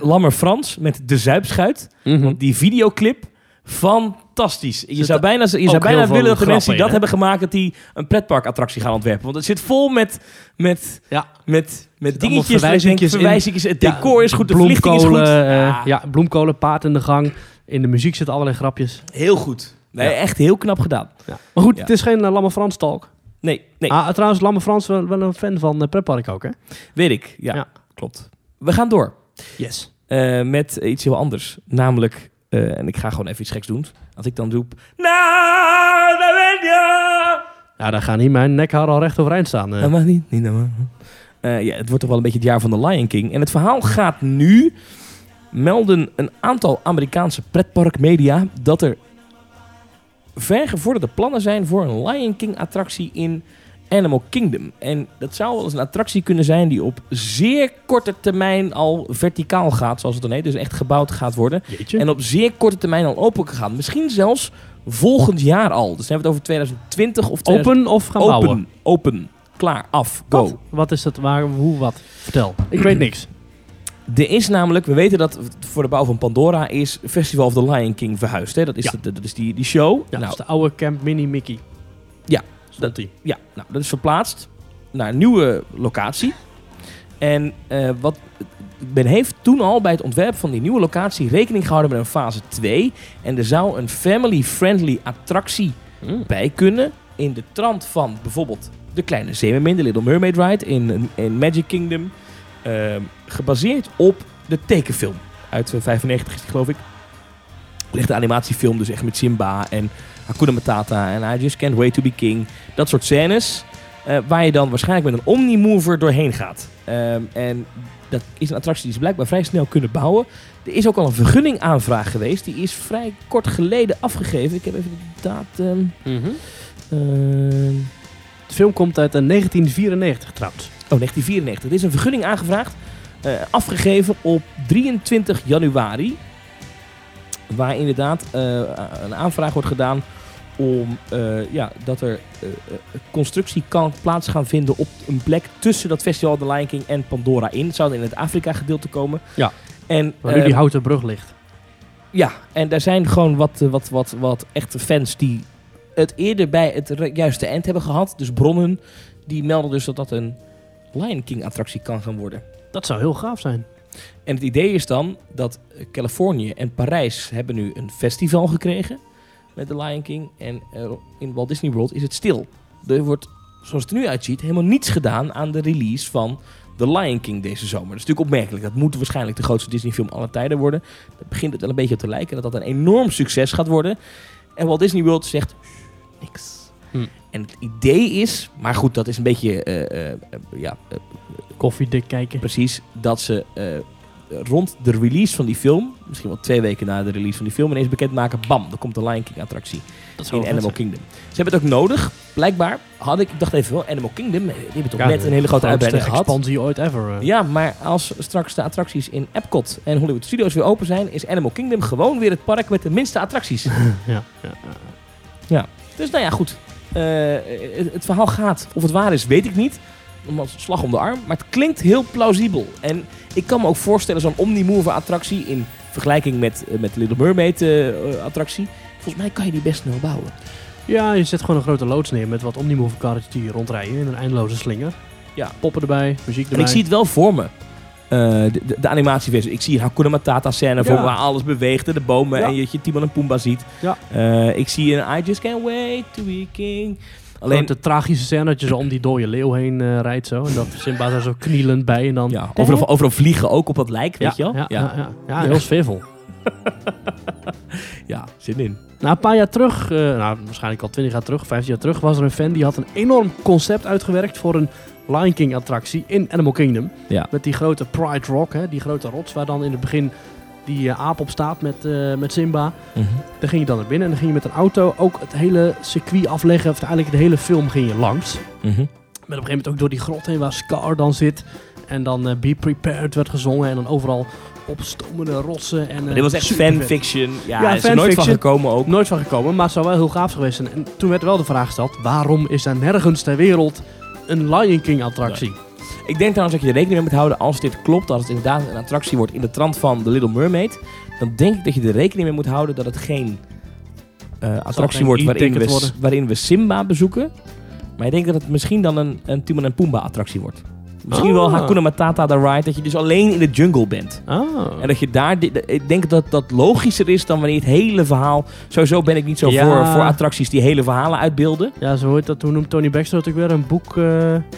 Lammer Frans met De Zuipschuit.
Mhm.
Want die videoclip, fantastisch. Je
Zit
zou bijna, je zou bijna willen dat de mensen die dat hebben gemaakt, dat die een pretparkattractie gaan ontwerpen. Want het zit vol met, met,
Ja.
met, met dingetjes.
verwijzingjes in.
verwijzingjes. Het
Ja,
decor is goed, de verlichting is goed.
bloemkolen,
Ja,
ja, bloemkolen, paard in de gang. In de muziek zitten allerlei grapjes.
Heel goed. Nee,
Ja.
echt heel knap gedaan.
Ja. Maar goed,
Ja.
het is geen uh, Lamme Frans talk.
Nee, nee.
Ah, trouwens, Lamme Frans wel, wel een fan van uh, Pretpark ook, hè?
Weet ik. Ja,
Ja.
klopt. We gaan door.
Yes.
Eh, met iets heel anders. Namelijk, eh, en ik ga gewoon even iets geks doen. Als ik dan roep... Na, na, na,
Ja, daar gaan hier mijn nekharen al recht overeind staan. eh.
Dat mag niet. niet dat mag. Eh, ja, het wordt toch wel een beetje het jaar van de Lion King. En het verhaal gaat nu... melden een aantal Amerikaanse pretparkmedia... dat er vergevorderde plannen zijn voor een Lion King attractie in Animal Kingdom. En dat zou wel eens een attractie kunnen zijn die op zeer korte termijn al verticaal gaat, zoals het dan heet. Dus echt gebouwd gaat worden.
Jeetje.
En op zeer korte termijn al open kan gaan. Misschien zelfs volgend jaar al. Dus dan hebben we het over 2020 of 2000
Open of gaan
open,
bouwen?
Open. Klaar. Af. Go.
Wat? Wat is het? Waar, hoe, wat? Vertel. Ik weet niks.
Er is namelijk, we weten dat voor de bouw van Pandora is Festival of the Lion King verhuisd. Hè? Dat is,
Ja.
de- dat is die, die show.
Ja,
nou,
dat is de oude Camp Mini Mickey.
Ja,
dat die.
Ja, nou, dat is verplaatst naar een nieuwe locatie. En eh, wat men heeft toen al bij het ontwerp van die nieuwe locatie rekening gehouden met een fase 2. En er zou een family-friendly attractie
Hmm.
bij kunnen. In de trant van bijvoorbeeld de kleine zeemermin, de Little Mermaid Ride in, in Magic Kingdom. Ehm, gebaseerd op de tekenfilm. Uit eh, 95 is die geloof ik. Ligt de animatiefilm dus echt met Simba en Hakuna Matata en I Just Can't Wait to Be King. Dat soort scènes. eh, waar je dan waarschijnlijk met een Omnimover doorheen gaat. Ehm, en dat is een attractie die ze blijkbaar vrij snel kunnen bouwen. Er is ook al een vergunningaanvraag geweest. Die is vrij kort geleden afgegeven. Ik heb even de datum. Ehm,
De film komt uit eh, 1994 trouwens.
Oh, 1994. Er is een vergunning aangevraagd. eh, afgegeven op 23 januari. Waar inderdaad eh, een aanvraag wordt gedaan om eh, ja, dat er constructie kan plaats gaan vinden op een plek tussen dat festival The Lion King en Pandora in. Het zou in het Afrika gedeelte komen.
Ja.
En,
Waar nu die houten brug ligt.
ja, en daar zijn gewoon wat, wat, wat, wat echte fans die het eerder bij het juiste eind hebben gehad. Dus bronnen, die melden dus dat dat een Lion King attractie kan gaan worden.
Dat zou heel gaaf zijn.
En het idee is dan dat eh, Californië en Parijs hebben nu een festival gekregen met de Lion King. En eh, in Walt Disney World is het stil. Er wordt, zoals het er nu uitziet, helemaal niets gedaan aan de release van The Lion King deze zomer. Dat is natuurlijk opmerkelijk. Dat moet waarschijnlijk de grootste Disney film aller tijden worden. Daar begint het wel een beetje op te lijken dat dat een enorm succes gaat worden. En Walt Disney World zegt niks.
Hm.
En het idee is, maar goed, dat is een beetje, eh, eh, eh, ja,
Koffiedik kijken.
precies, dat ze eh, rond de release van die film, misschien wel twee weken na de release van die film, ineens bekendmaken, bam, er komt de Lion King attractie
Dat
in Animal
zijn.
Kingdom. Ze hebben het ook nodig, blijkbaar. Had ik, ik dacht even wel, Animal Kingdom, die hebben toch
Ja,
net een hele grote uitbreiding gehad.
expansie ooit ever.
Ja, maar als straks de attracties in Epcot en Hollywood Studios weer open zijn, is Animal Kingdom gewoon weer het park met de minste attracties. *laughs*
ja, ja, ja.
Ja, dus nou ja, goed. Eh, het, het verhaal gaat. Of het waar is, weet ik niet. Om als slag om de arm. Maar het klinkt heel plausibel. En ik kan me ook voorstellen, zo'n Omnimover attractie in vergelijking met, eh, met de Little Mermaid eh, attractie. Volgens mij kan je die best snel bouwen.
Ja, je zet gewoon een grote loods neer met wat omnimover karretjes die rondrijden in een eindeloze slinger.
Ja.
Poppen erbij, muziek
En
erbij.
ik zie het wel voor me. Eh, de, de, de animatieversie. Ik zie een Hakuna Matata scène voor waar alles beweegt en de bomen
Ja.
en je, je Timon en Pumbaa ziet.
Ja.
Eh, ik zie een I Just Can't Wait to Be King.
Alleen de tragische scène dat je zo om die dode leeuw heen eh, rijdt zo. En dat Simba daar zo knielend bij en dan...
ja, overal, overal vliegen ook op dat lijk, weet je wel?
Ja, ja, ja. ja, heel sfeervol. *laughs*
Ja, zin in.
Nou, een paar jaar terug, eh, nou waarschijnlijk al twintig jaar terug, 15 jaar terug, was er een fan die had een enorm concept uitgewerkt voor een Lion King attractie in Animal Kingdom.
Ja.
Met die grote Pride Rock, hè, die grote rots waar dan in het begin die eh, aap op staat met, eh, met Simba. Daar ging je dan naar binnen en dan ging je met een auto ook het hele circuit afleggen. Of eigenlijk de hele film ging je langs.
Mhm.
Met op een gegeven moment ook door die grot heen waar Scar dan zit. En dan eh, Be Prepared werd gezongen. En dan overal opstomende rotsen. En,
dit was echt fanfiction. Ja, is er nooit van gekomen ook.
Nooit van gekomen, maar het zou wel heel gaaf geweest zijn. En toen werd wel de vraag gesteld, waarom is er nergens ter wereld een Lion King attractie?
Ik denk trouwens dat je er rekening mee moet houden als dit klopt, als het inderdaad een attractie wordt in de trant van The Little Mermaid, dan denk ik dat je er rekening mee moet houden dat het geen eh, attractie
geen
wordt waarin
e-ticket
we,
worden.
waarin we Simba bezoeken. Maar ik denk dat het misschien dan een, een Timon en Pumbaa attractie wordt. Misschien wel
Ah.
Hakuna Matata de ride, dat je dus alleen in de jungle bent.
Ah.
En dat je daar, ik denk dat dat logischer is dan wanneer het hele verhaal, sowieso ben ik niet zo
Ja.
voor, voor attracties die hele verhalen uitbeelden.
Ja, zo hoort dat. Hoe noemt Tony Baxter natuurlijk weer? Een boek... eh,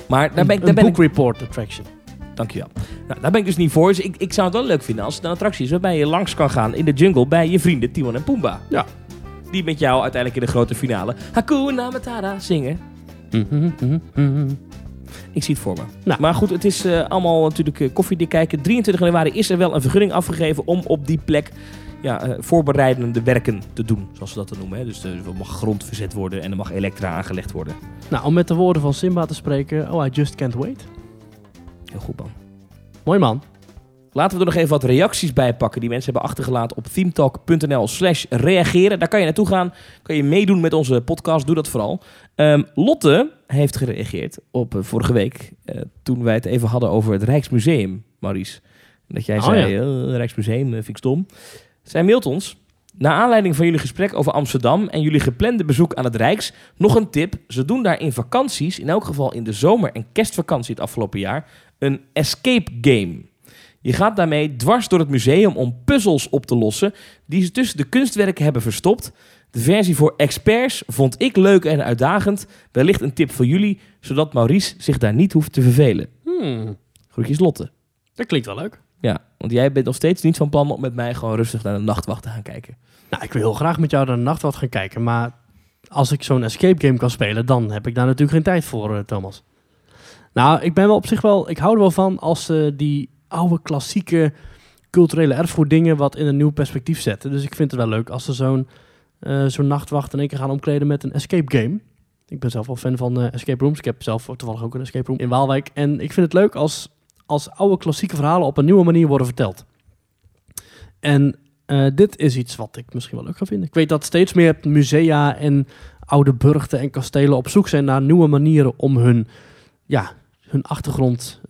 Maar daar ben ik, daar ben ik,
book report attraction.
Dankjewel. Nou, daar ben ik dus niet voor. Dus ik, ik zou het wel leuk vinden als het een attractie is waarbij je langs kan gaan in de jungle bij je vrienden Timon en Pumbaa.
Ja.
Die met jou uiteindelijk in de grote finale Hakuna Matata zingen. Ik zie het voor me.
Nou.
Maar goed, het is eh, allemaal natuurlijk eh, koffiedik kijken. 23 januari is er wel een vergunning afgegeven om op die plek ja, eh, voorbereidende werken te doen. Zoals we dat dan noemen. Hè. Dus er mag grond verzet worden en er mag elektra aangelegd worden.
Nou, om met de woorden van Simba te spreken. Oh, I just can't wait.
Heel goed man.
Mooi man.
Laten we er nog even wat reacties bij pakken die mensen hebben achtergelaten op themetalk.nl slash reageren. Daar kan je naartoe gaan. Kan je meedoen met onze podcast. Doe dat vooral. Ehm, Lotte heeft gereageerd op eh, vorige week. eh, toen wij het even hadden over het Rijksmuseum, Maurice. Dat jij
Oh,
zei,
ja.
eh, Rijksmuseum vind ik stom. Zij mailt ons. Naar aanleiding van jullie gesprek over Amsterdam en jullie geplande bezoek aan het Rijks, nog een tip. Ze doen daar in vakanties, in elk geval in de zomer- en kerstvakantie het afgelopen jaar, een escape game. Je gaat daarmee dwars door het museum om puzzels op te lossen die ze tussen de kunstwerken hebben verstopt. De versie voor experts vond ik leuk en uitdagend. Wellicht een tip voor jullie, zodat Maurice zich daar niet hoeft te vervelen.
Hmm,
Groetjes Lotte.
dat klinkt wel leuk.
Ja, want jij bent nog steeds niet van plan om met mij gewoon rustig naar de nachtwacht te gaan kijken.
Nou, ik wil heel graag met jou naar de nachtwacht gaan kijken. Maar als ik zo'n escape game kan spelen, dan heb ik daar natuurlijk geen tijd voor, eh, Thomas. Nou, ik ben wel op zich wel... Ik hou er wel van als ze die oude klassieke culturele erfgoeddingen wat in een nieuw perspectief zetten. Dus ik vind het wel leuk als ze zo'n eh, zo'n nachtwacht in één keer gaan omkleden met een escape game. Ik ben zelf wel fan van eh, escape rooms. Ik heb zelf toevallig ook een escape room in Waalwijk. En ik vind het leuk als, als oude klassieke verhalen op een nieuwe manier worden verteld. En eh, dit is iets wat ik misschien wel leuk ga vinden. Ik weet dat steeds meer musea en oude burchten en kastelen op zoek zijn naar nieuwe manieren om hun, ja, hun achtergrond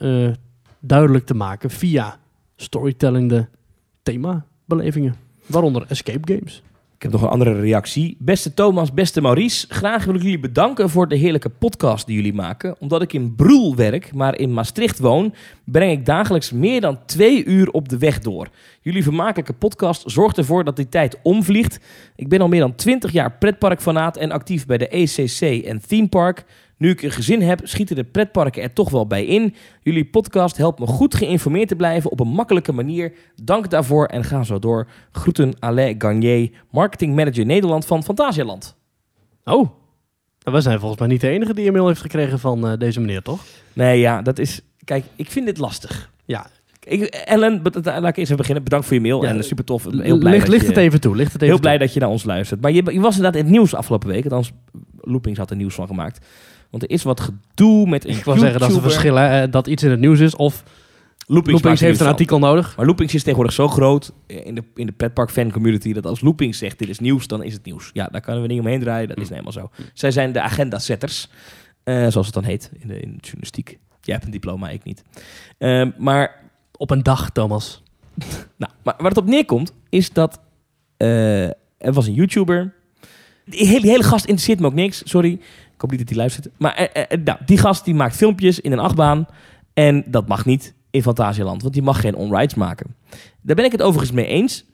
duidelijk te maken via storytellende themabelevingen. Waaronder escape games.
Ik heb nog een andere reactie. Beste Thomas, beste Maurice. Graag wil ik jullie bedanken voor de heerlijke podcast die jullie maken. Omdat ik in Broel werk, maar in Maastricht woon, breng ik dagelijks meer dan twee uur op de weg door. Jullie vermakelijke podcast zorgt ervoor dat die tijd omvliegt. Ik ben al meer dan 20 jaar pretparkfanaat en actief bij de ECC en Theme Park. Nu ik een gezin heb, schieten de pretparken er toch wel bij in. Jullie podcast helpt me goed geïnformeerd te blijven op een makkelijke manier. Dank daarvoor en ga zo door. Groeten Alain Garnier, marketing manager Nederland van Fantasialand.
Oh, wij zijn volgens mij niet de enige die een mail heeft gekregen van eh, deze meneer, toch?
Nee, ja, dat is... Kijk, ik vind dit lastig.
Ja.
Ik, Ellen, laat ik eerst even beginnen. Bedankt voor je mail
Ja,
en super tof. Heel blij
Licht,
dat
licht
je-
het even toe. Licht het even
Heel blij
toe.
dat je naar ons luistert. Maar je, je was inderdaad in het nieuws afgelopen week. Althans, Loopings had er nieuws van gemaakt. Want er is wat gedoe met een
Ik wil zeggen dat ze verschillen eh, dat iets in het nieuws is of
Loopings,
heeft een artikel nodig.
Maar Loopings is tegenwoordig zo groot eh, in de, in de pretpark fan community... dat als Loopings zegt dit is nieuws, dan is het nieuws. Ja, daar kunnen we niet omheen draaien. Dat is nou helemaal zo. Zij zijn de agenda-setters. eh, zoals het dan heet in de, in de journalistiek. Jij hebt een diploma, ik niet. Eh, maar
Op een dag, Thomas. *laughs*
nou, maar waar het op neerkomt, is dat eh, er was een YouTuber. Die hele, die hele gast interesseert me ook niks, sorry. Ik hoop niet dat hij luistert. Maar eh, eh, nou, die gast die maakt filmpjes in een achtbaan. En dat mag niet in Fantasialand, want die mag geen on-rides maken. Daar ben ik het overigens mee eens.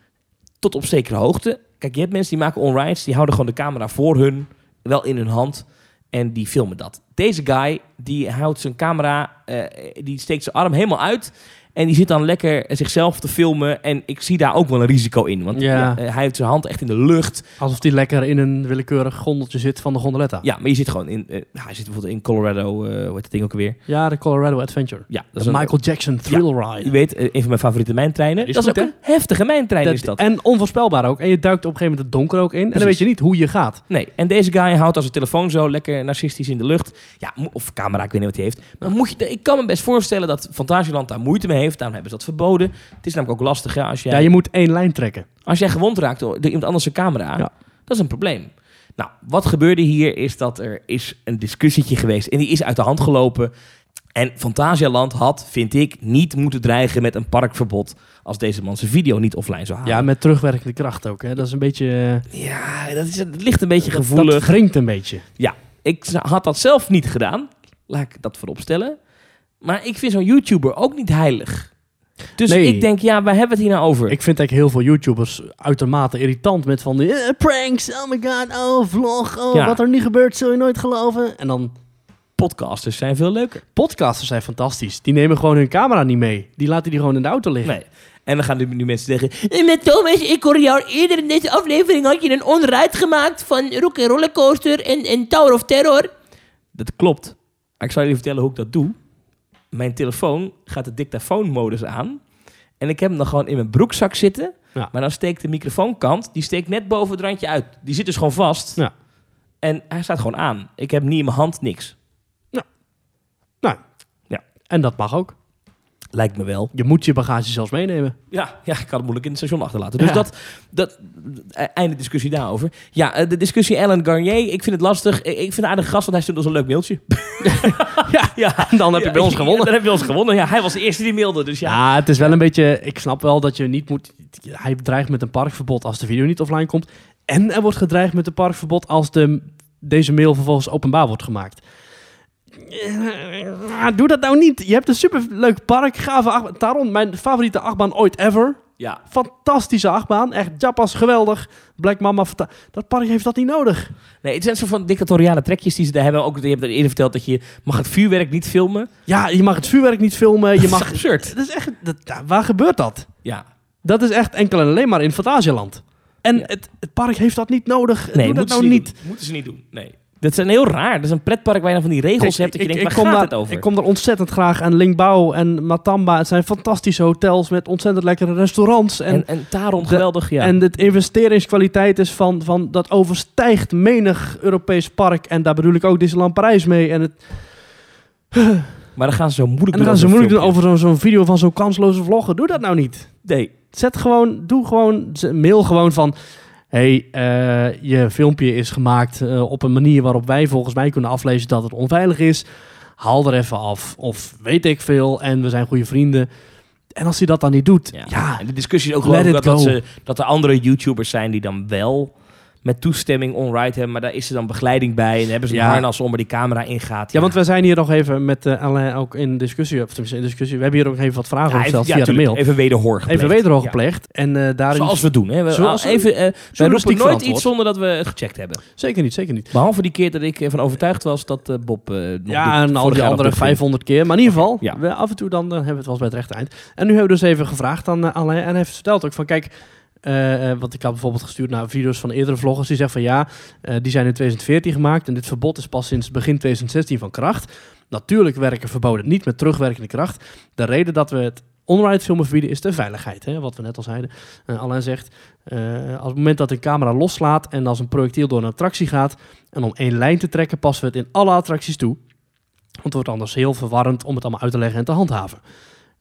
Tot op zekere hoogte. Kijk, je hebt mensen die maken on-rides, die houden gewoon de camera voor hun, wel in hun hand. En die filmen dat. Deze guy, die houdt zijn camera, eh, die steekt zijn arm helemaal uit. En die zit dan lekker zichzelf te filmen. En ik zie daar ook wel een risico in. Want
Ja.
ja, hij heeft zijn hand echt in de lucht.
Alsof die lekker in een willekeurig gondeltje zit van de gondoletta.
Ja, maar je zit gewoon in... eh, hij zit bijvoorbeeld in Colorado, eh hoe heet dat ding ook alweer?
Ja, de Colorado Adventure.
Ja, dat
De
is een-
Michael Jackson Thrill
Je
Ride.
weet, eh, een van mijn favoriete mijntreinen.
is
dat is ook een heftige mijntrein,
Dat-
is dat.
En onvoorspelbaar ook. En je duikt op een gegeven moment het donker ook in. En dan weet je niet hoe je gaat.
Nee, en deze guy houdt als zijn telefoon zo lekker narcistisch in de lucht. Ja, of camera, ik weet niet wat hij heeft. Maar moet je, ik kan me best voorstellen dat Fantasieland daar moeite mee heeft. Heeft. Daarom hebben ze dat verboden. Het is namelijk ook lastig, ja, als jij...
Ja, je moet één lijn trekken.
Als jij gewond raakt door iemand anders zijn camera, dat is een probleem. Nou, wat gebeurde hier is dat er is een discussietje geweest en die is uit de hand gelopen. En Fantasialand had, vind ik, niet moeten dreigen met een parkverbod als deze man zijn video niet offline zou halen.
Ja, met terugwerkende kracht ook. Hè. Dat is een beetje... eh,
Ja, dat, is, het ligt een beetje
dat-
gevoelig.
Dat wringt een beetje.
Ja, ik had dat zelf niet gedaan. Laat ik dat voorop stellen. Maar ik vind zo'n YouTuber ook niet heilig. Dus
Nee.
ik denk, ja, waar hebben we het hier nou over?
Ik vind eigenlijk heel veel YouTubers uitermate irritant met van die eh, pranks, oh my god, oh vlog, oh
Ja.
wat er nu gebeurt zul je nooit geloven. En dan
Podcasters zijn veel leuker.
podcasters zijn fantastisch. Die nemen gewoon hun camera niet mee. Die laten die gewoon in de auto liggen.
Nee. En dan gaan nu, mensen zeggen... "Eh, Met Thomas, ik hoor jou eerder in deze aflevering... had je een onruit gemaakt van Rock en Rollercoaster en, en Tower of Terror. Dat klopt. Maar ik zal jullie vertellen hoe ik dat doe. Mijn telefoon gaat de dictafoonmodus aan. En ik heb hem dan gewoon in mijn broekzak zitten.
Ja.
Maar dan steekt de microfoonkant... die steekt net boven het randje uit. Die zit dus gewoon vast.
Ja.
En hij staat gewoon aan. Ik heb niet in mijn hand niks.
Nou,
Ja.
en dat mag ook.
Lijkt me wel.
Je moet je bagage zelfs meenemen.
Ja, ja, ik kan het moeilijk in het station achterlaten. Dus
Ja.
dat, dat, eh, einde discussie daarover. Ja, eh, de discussie Alan Garnier, ik vind het lastig. Ik vind het een aardige gast, want hij stuurt ons een leuk mailtje. *laughs*
ja,
ja.
dan heb je bij ons gewonnen.
dan heb je ons gewonnen. Ja, hij was de eerste die mailde, dus ja.
Ja, het is wel een beetje... Ik snap wel dat je niet moet... Hij dreigt met een parkverbod als de video niet offline komt. En er wordt gedreigd met een parkverbod als de, deze mail vervolgens openbaar wordt gemaakt. Ja, *laughs* Doe dat nou niet. Je hebt een superleuk park, gave achtbaan. Taron, mijn favoriete achtbaan ooit ever.
Ja.
Fantastische achtbaan. Echt Japas, geweldig. Black Mama, dat park heeft dat niet nodig.
Nee, het zijn soort van dictatoriale trekjes die ze daar hebben. Ook, je hebt er eerder verteld dat je mag het vuurwerk niet filmen.
Ja, je mag het vuurwerk niet filmen. Je *laughs*
Dat
mag...
is absurd.
Dat is echt... Dat, waar gebeurt dat?
Ja.
Dat is echt enkel en alleen maar in Fantasialand. En het, het park heeft dat niet nodig.
Nee,
Doe dat nou niet.
Doen. Moeten ze niet doen. Nee. Dat is een heel raar. Dat is een pretpark waar je dan van die regels hebt. Dat je denkt, waar
kom daar,
het over?
ik kom daar ontzettend graag aan. Lingbao en Matamba. Het zijn fantastische hotels met ontzettend lekkere restaurants. En,
En,
de-
geweldig, ja.
En de investeringskwaliteit is van, van... Dat overstijgt menig Europees park. En daar bedoel ik ook Disneyland Parijs mee. En, het, *sighs*
maar dan gaan ze zo moeilijk
en dan gaan ze moeilijk doen over zo'n zo'n video van zo'n kansloze vlogger. Doe dat nou niet.
Nee.
Zet gewoon, doe gewoon, mail gewoon van... hey, eh, je filmpje is gemaakt eh, op een manier waarop wij volgens mij kunnen aflezen dat het onveilig is. Haal er even af. Of weet ik veel. En we zijn goede vrienden. En als hij dat dan niet doet, ja,
En de discussie is ook
it
dat, dat, ze, dat er andere YouTubers zijn die dan wel met toestemming onride hebben, maar daar is er dan begeleiding bij en hebben ze een
Ja.
harnas om waar die camera ingaat.
Ja, want we zijn hier nog even met eh Alain ook in discussie, of tenminste in discussie. We hebben hier ook even wat vragen
Ja,
gesteld via de mail.
Even wederhoor gepleegd.
Even wederhoor gepleegd. En eh daarin...
Zoals we doen. Hè? We,
Zoals we
even, wij
Journalistiek
roepen nooit iets zonder dat we het gecheckt hebben.
Zeker niet, zeker niet.
Behalve die keer dat ik ervan overtuigd was dat Bob...
Ja, en al die andere
dit ging.
500 keer. Maar in ieder geval,
Ja.
we, af en toe dan, hebben we het wel eens bij het rechte eind. En nu hebben we dus even gevraagd aan uh, Alain. En hij heeft verteld ook van, kijk... eh, eh, want ik had bijvoorbeeld gestuurd naar video's van eerdere vloggers. Die zeggen van ja, eh, die zijn in 2014 gemaakt. En dit verbod is pas sinds begin 2016 van kracht. Natuurlijk werken verboden niet met terugwerkende kracht. De reden dat we het onride filmen verbieden is de veiligheid. Hè? Wat we net al zeiden. Eh Alain zegt, eh, als het moment dat een camera loslaat en als een projectiel door een attractie gaat... en om één lijn te trekken, passen we het in alle attracties toe. Want het wordt anders heel verwarrend om het allemaal uit te leggen en te handhaven.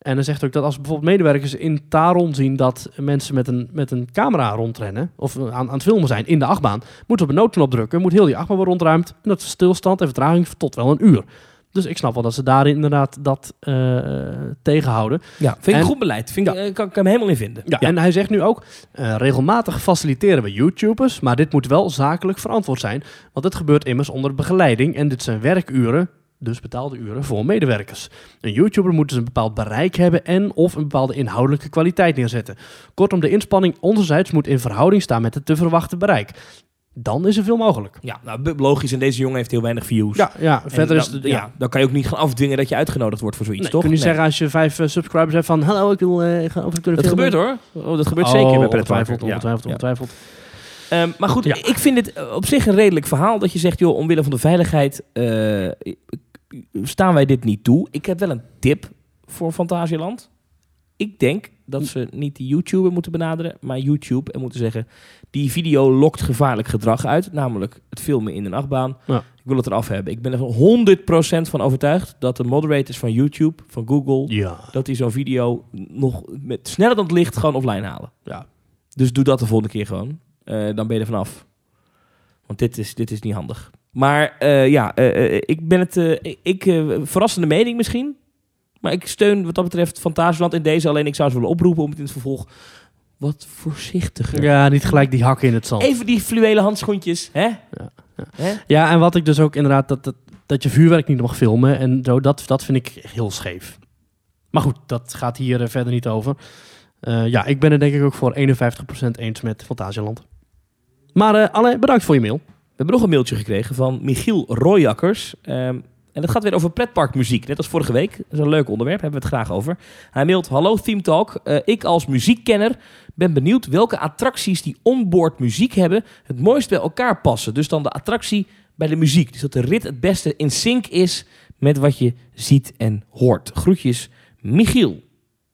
En dan zegt ook dat als bijvoorbeeld medewerkers in Taron zien dat mensen met een, met een camera rondrennen, of aan, aan het filmen zijn in de achtbaan, moeten op een noodknop drukken, moet heel die achtbaan worden rondruimd. En dat is stilstand en vertraging tot wel een uur. Dus ik snap wel dat ze daarin inderdaad dat eh, tegenhouden.
Ja, vind ik
En-
goed beleid. Vind ik, eh, kan ik hem helemaal in vinden.
Ja, en hij zegt nu ook, eh, regelmatig faciliteren we YouTubers, maar dit moet wel zakelijk verantwoord zijn, want het gebeurt immers onder begeleiding en dit zijn werkuren, dus betaalde uren voor medewerkers. Een YouTuber moet dus een bepaald bereik hebben en of een bepaalde inhoudelijke kwaliteit neerzetten. Kortom, de inspanning onderzijds moet in verhouding staan met het te verwachten bereik. Dan is er veel mogelijk.
Ja, nou, logisch. En deze jongen heeft heel weinig views.
Ja, ja
En
verder is
dan,
het-
ja.
ja.
dan kan je ook niet gaan afdwingen dat je uitgenodigd wordt voor zoiets,
Nee,
toch?
kun je
Nee.
zeggen als je vijf eh, subscribers hebt van, hallo, ik wil eh, gaan over kunnen
Dat
filmen.
gebeurt hoor. Oh, dat gebeurt
Oh,
zeker bij
ongetwijfeld, ongetwijfeld, ongetwijfeld.
Ehm, maar goed,
Ja.
ik vind het eh, op zich een redelijk verhaal dat je zegt, joh, omwille van de veiligheid eh, staan wij dit niet toe. Ik heb wel een tip voor Fantasieland. ik denk dat ze niet de YouTuber moeten benaderen, maar YouTube en moeten zeggen: die video lokt gevaarlijk gedrag uit, namelijk het filmen in een achtbaan.
Ja.
Ik wil het eraf hebben. Ik ben er van 100% van overtuigd dat de moderators van YouTube, van Google,
Ja.
dat die zo'n video nog met sneller dan het licht gewoon offline halen.
Ja.
Dus doe dat de volgende keer gewoon. Eh, dan ben je er vanaf. Want dit is, dit is niet handig. Maar eh, ja, eh, ik ben het. ik verrassende mening misschien. Maar ik steun wat dat betreft Fantasieland in deze. Alleen ik zou ze willen oproepen om het in het vervolg wat voorzichtiger.
Ja, niet gelijk die hakken in het zand.
Even die fluwelen handschoentjes, hè? Hè?
Ja, en wat ik dus ook inderdaad, dat, dat, dat je vuurwerk niet mag filmen en zo, dat, dat vind ik heel scheef. Maar goed, dat gaat hier verder niet over. Ja, ik ben het denk ik ook voor 51% eens met Fantasieland. Maar uh, Alain, bedankt voor je mail.
We hebben nog een mailtje gekregen van Michiel Royakkers. Ehm, en dat gaat weer over pretparkmuziek. Net als vorige week. Dat is een leuk onderwerp, hebben we het graag over. Hij mailt, hallo Theme Talk. Eh, ik als muziekkenner ben benieuwd welke attracties die onboard muziek hebben... het mooist bij elkaar passen. Dus dan de attractie bij de muziek. Dus dat de rit het beste in sync is met wat je ziet en hoort. Groetjes, Michiel. Dat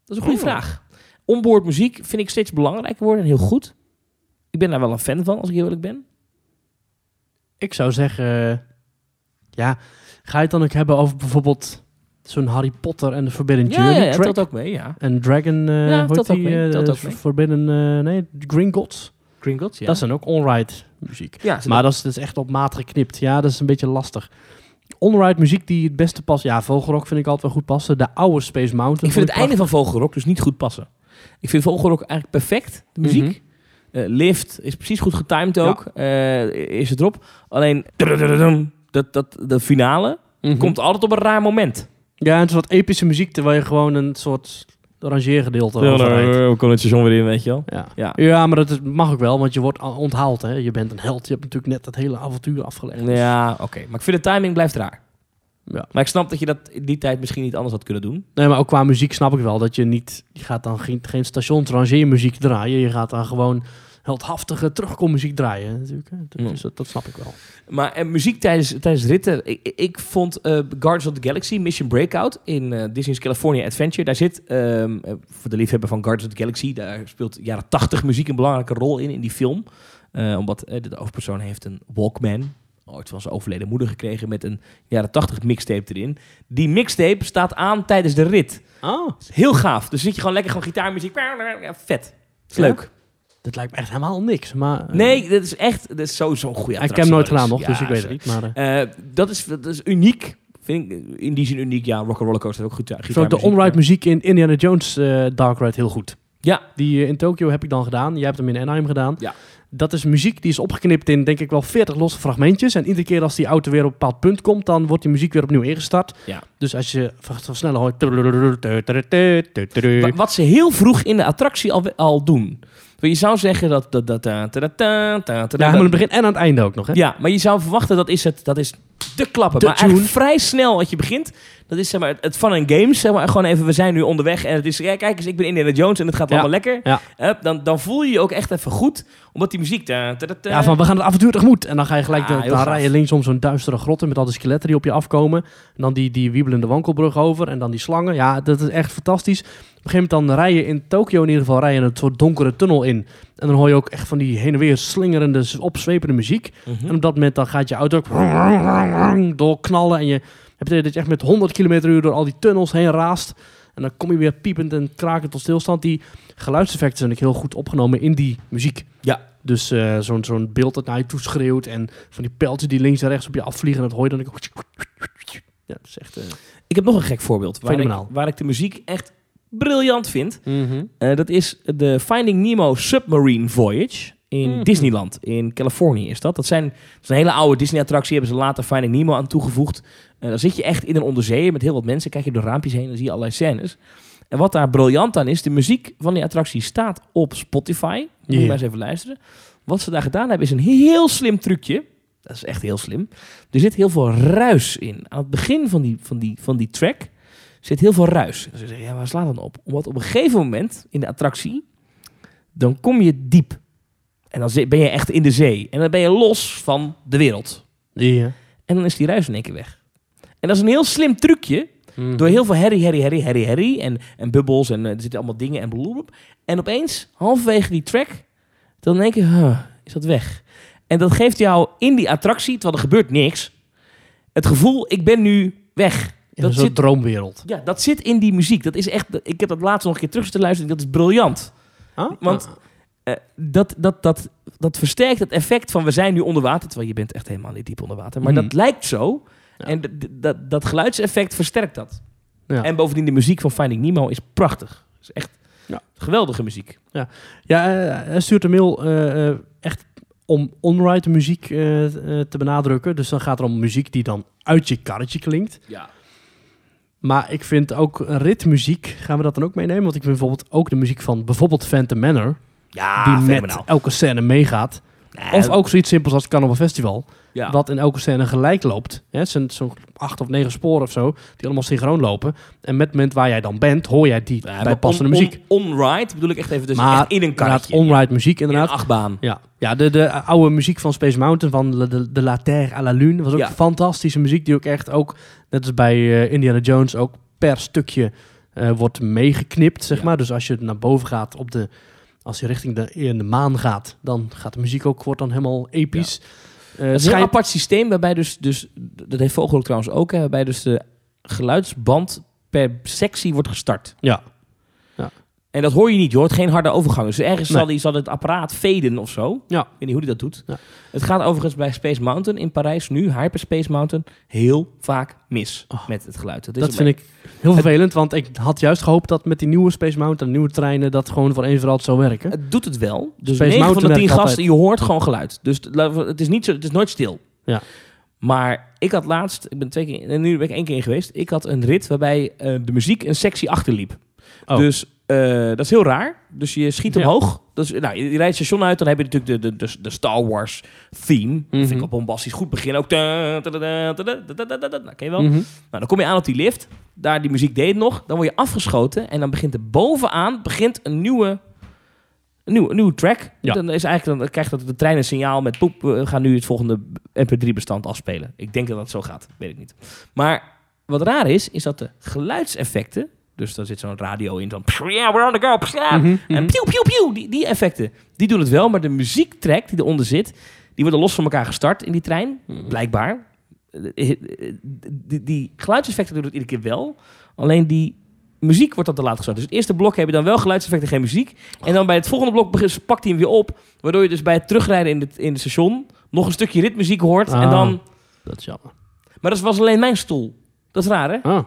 is een goede
Oh.
vraag. Onboard muziek vind ik steeds belangrijker worden en heel goed. Ik ben daar wel een fan van, als ik heel eerlijk ben.
Ik zou zeggen, ja, ga je het dan ook hebben over bijvoorbeeld zo'n Harry Potter en de Forbidden
Ja,
Journey
ja, telt ook mee, ja.
En Dragon, eh
Ja,
hoe heet
telt ook
die,
mee,
eh,
ook mee.
Forbidden, eh, nee, Green Gods.
Green Gods, ja.
Dat zijn ook on-ride muziek.
Ja,
maar dat is, dat is echt op maat geknipt. Ja, dat is een beetje lastig. On-ride muziek die het beste past. Ja, Vogelrok vind ik altijd wel goed passen. De oude Space Mountain.
Ik vind het einde van Vogelrok dus niet goed passen. Ik vind Vogelrok eigenlijk perfect, de muziek.
Mhm.
Eh, Lift is precies goed getimed ook. Eh, is het erop. Alleen, dat, dat, de finale
Mhm.
komt altijd op een raar moment.
Ja, en het is wat epische muziek terwijl je gewoon een soort rangeergedeelte overrijdt.
we komen het seizoen weer in, weet je wel.
Ja.
Ja.
Ja. maar dat is- mag ook wel, want je wordt onthaald. Hè? Je bent een held. Je hebt natuurlijk net dat hele avontuur afgelegd. Dus-
Ja, oké. Maar ik vind de timing blijft raar.
Ja.
Maar ik snap dat je dat in die tijd misschien niet anders had kunnen doen.
Nee, maar ook qua muziek snap ik wel dat je niet... Je gaat dan geen, geen stationsrangeermuziek draaien. Je gaat dan gewoon heldhaftige terugkommuziek draaien. Natuurlijk. Dat,
Ja.
dus dat, dat snap ik wel.
Maar en muziek tijdens, tijdens ritten. Ik, ik- vond eh, Guardians of the Galaxy Mission Breakout in eh, Disney's California Adventure. Daar zit, ehm, eh, voor de liefhebber van Guardians of the Galaxy, daar speelt jaren 80 muziek een belangrijke rol in, in die film. Omdat de, de hoofdpersoon heeft een Walkman, ooit van zijn overleden moeder gekregen, met een jaren 80 mixtape erin. Die mixtape staat aan tijdens de rit.
Oh.
Heel gaaf. Dus zit je gewoon lekker gewoon gitaarmuziek. Ja, vet. Is
Ja?
leuk.
Dat lijkt me echt helemaal niks. Maar, eh,
Nee, dat is echt dat is sowieso een goede
ik heb hem nooit gedaan nog, dus ik weet het niet. Maar, eh,
eh, dat, is, dat is uniek. Vind ik in die zin uniek. Ja, Rock Roller Coaster ook goed.
ik vond de on-ride muziek in Indiana Jones Dark Ride heel goed.
Ja.
Die in Tokyo heb ik dan gedaan. Jij hebt hem in Anaheim gedaan.
Ja.
Dat is muziek die is opgeknipt in, denk ik wel, 40 losse fragmentjes. En iedere keer als die auto weer op een bepaald punt komt, dan wordt die muziek weer opnieuw ingestart.
Ja.
Dus als je sneller hoort...
Wa- Wat ze heel vroeg in de attractie al, al doen. Je zou zeggen dat... dat, dat, dat, dat, dat, dat, dat,
Ja, maar aan het begin en aan het einde ook nog, hè?
Ja, maar je zou verwachten dat is het, dat is de klappen.
De
maar eigenlijk vrij snel als je begint, dat is zeg maar het fun and games. Zeg maar gewoon even, we zijn nu onderweg en het is, ja, kijk eens, ik ben Indiana Jones en het gaat
Ja.
allemaal lekker.
Ja.
Dan, dan voel je je ook echt even goed, omdat die muziek... ta-
Ja, van we gaan het avontuur tegemoet. En dan ga je gelijk, de, dan rij je linksom zo'n duistere grot in met al die skeletten die op je afkomen. En dan die, die wiebelende wankelbrug over en dan die slangen. Ja, dat is echt fantastisch. Op een gegeven moment dan rij je in Tokio in ieder geval rij je een soort donkere tunnel in. En dan hoor je ook echt van die heen en weer slingerende, opzwepende muziek.
Mhm.
En op dat moment dan gaat je auto ook doorknallen. En je hebt het dat je echt met 100 km uur door al die tunnels heen raast. En dan kom je weer piepend en krakend tot stilstand. Die geluidseffecten zijn ook heel goed opgenomen in die muziek.
Ja.
Dus zo'n zo'n beeld dat naar je toe schreeuwt. En van die pijltjes die links en rechts op je afvliegen. Dat hoor je dan ook. Ja, dat is echt...
Ik heb nog een gek voorbeeld. Waar ik, waar ik de muziek echt briljant vind.
Mhm.
Eh, dat is de Finding Nemo Submarine Voyage in
Mhm.
Disneyland. In Californië is dat. Dat, zijn, dat is een hele oude Disney-attractie. Hebben ze later Finding Nemo aan toegevoegd. Eh dan zit je echt in een onderzeeër met heel wat mensen. Kijk je door raampjes heen en zie je allerlei scènes. En wat daar briljant aan is, de muziek van die attractie staat op Spotify. Moet je maar eens even luisteren. Wat ze daar gedaan hebben is een heel slim trucje. Dat is echt heel slim. Er zit heel veel ruis in. Aan het begin van die, van die, van die track zit heel veel ruis. En ze zeggen, ja, waar slaat dan op? Omdat op een gegeven moment in de attractie, dan kom je diep. En dan ben je echt in de zee. En dan ben je los van de wereld.
Ja.
En dan is die ruis in één keer weg. En dat is een heel slim trucje.
Mhm.
Door heel veel herrie, herrie, herrie, herrie, herrie. En, en bubbels en eh, er zitten allemaal dingen en blablabla. En opeens, halverwege die track, dan denk je, huh, is dat weg. En dat geeft jou in die attractie, terwijl er gebeurt niks, het gevoel, ik ben nu weg.
In een soort
zit,
droomwereld.
ja, dat zit in die muziek. Dat is echt, ik heb dat laatst nog een keer terug te luisteren. Dat is briljant.
Huh?
Want eh, dat, dat, dat, dat versterkt het effect van we zijn nu onder water. Terwijl je bent echt helemaal niet diep onder water. Maar
Mhm.
dat lijkt zo. En dat, dat geluidseffect versterkt dat.
Ja.
En bovendien de muziek van Finding Nemo is prachtig. is echt
Ja.
geweldige muziek.
Ja, ja eh, hij stuurt een mail eh, eh, echt om on-ride muziek eh, eh, te benadrukken. Dus dan gaat het om muziek die dan uit je karretje klinkt.
Ja.
Maar ik vind ook ritmuziek, gaan we dat dan ook meenemen? Want ik vind bijvoorbeeld ook de muziek van bijvoorbeeld Phantom Manor...
Ja,
die met elke scène meegaat.
Nee,
Of ook zoiets simpels als het Carnival Festival.
Ja.
Wat in elke scène gelijk loopt. Hè, Het zijn zo'n acht of negen sporen of zo. Die allemaal synchroon lopen. En met het moment waar jij dan bent, hoor jij die
Ja,
bijpassende
on-
muziek.
On, on-ride bedoel ik echt even dus
maar
echt in een
inderdaad,
karretje.
on-ride muziek
in een
inderdaad.
achtbaan.
Ja, ja de, de oude muziek van Space Mountain, van de, de, de La Terre à la Lune, was ook
Ja.
fantastische muziek die ook echt ook, net als bij eh, Indiana Jones, ook per stukje eh, wordt meegeknipt, zeg maar. Dus als je naar boven gaat op de, als je richting de, in de maan gaat, dan gaat de muziek ook, wordt dan helemaal episch. Eh,
Het is een apart systeem waarbij dus, dus dat heeft Vogel trouwens ook, hè, waarbij dus de geluidsband per sectie wordt gestart.
Ja.
En dat hoor je niet, je hoort geen harde overgang. Dus ergens
Nee.
zal, die, zal het apparaat veden of zo.
Ja.
Ik weet niet hoe die dat doet.
Ja.
Het gaat overigens bij Space Mountain in Parijs nu, Hyperspace Mountain, heel vaak mis met het geluid. Dat, is
Dat
een-
vind ik heel vervelend, want ik had juist gehoopt dat met die nieuwe Space Mountain, nieuwe treinen, dat gewoon voor eens voor altijd zou werken.
Het doet het wel. Dus
Space
9 van de
Mountain
10
werkt
gasten, je hoort gewoon geluid. Dus het is, niet zo, het is nooit stil.
Ja.
Maar ik had laatst, ik ben twee keer, en nu ben ik één keer in geweest. Ik had een rit waarbij eh, de muziek een sectie achterliep.
Oh.
Dus dat is heel raar. Dus je schiet omhoog. is, nou, je, je, rijdt het station uit, dan heb je natuurlijk de, de, de, Star Wars theme. Mm -hmm. Vind ik. Goed begin ook. Da, je wel? Nou, dan kom je aan op die lift. Daar die muziek deed nog. Dan word je afgeschoten. En dan begint er bovenaan begint een nieuwe een nieuwe, nieuwe track.
Ja.
Dan, is eigenlijk, dan krijgt dat de trein een signaal met poep, we gaan nu het volgende mp3-bestand afspelen. Ik denk dat dat zo gaat, weet ik niet. Maar wat raar is, is dat de geluidseffecten dus daar zit zo'n radio in. Dan, yeah, we're on the go.
Mhm,
En
mhm.
pieuw, pieuw. Die, die effecten, die doen het wel. Maar de muziektrack die eronder zit... Die worden los van elkaar gestart in die trein. Blijkbaar. Eh, eh, Die, die geluidseffecten doen het iedere keer wel. Alleen die muziek wordt dan te laat gestart. Dus het eerste blok heb je dan wel geluidseffecten, geen muziek. En dan bij het volgende blok begint- pakt hij hem weer op. Waardoor je dus bij het terugrijden in het, in het station... nog een stukje ritmuziek hoort. En
Ah.
dan...
Dat is jammer.
Maar dat was alleen mijn stoel. Dat is raar, hè?
Ah.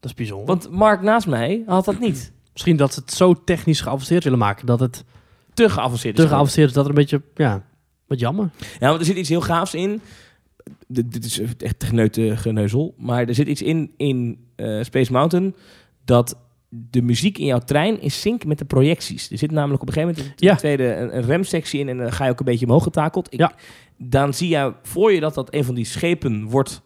Dat is bijzonder.
Want Mark naast mij had dat niet. *clears throat*
Misschien dat ze het zo technisch geavanceerd willen maken dat het
Te geavanceerd is.
te geavanceerd is dat er een beetje, ja, wat jammer.
Ja, want er zit iets heel gaafs in. Dit, dit is echt geneute geneuzel. Maar er zit iets in in eh, Space Mountain dat de muziek in jouw trein is sync met de projecties. Er zit namelijk op een gegeven moment in
Ja.
de tweede een, een remsectie in en dan ga je ook een beetje omhoog getakeld. Ik, Dan zie je voor je dat dat een van die schepen wordt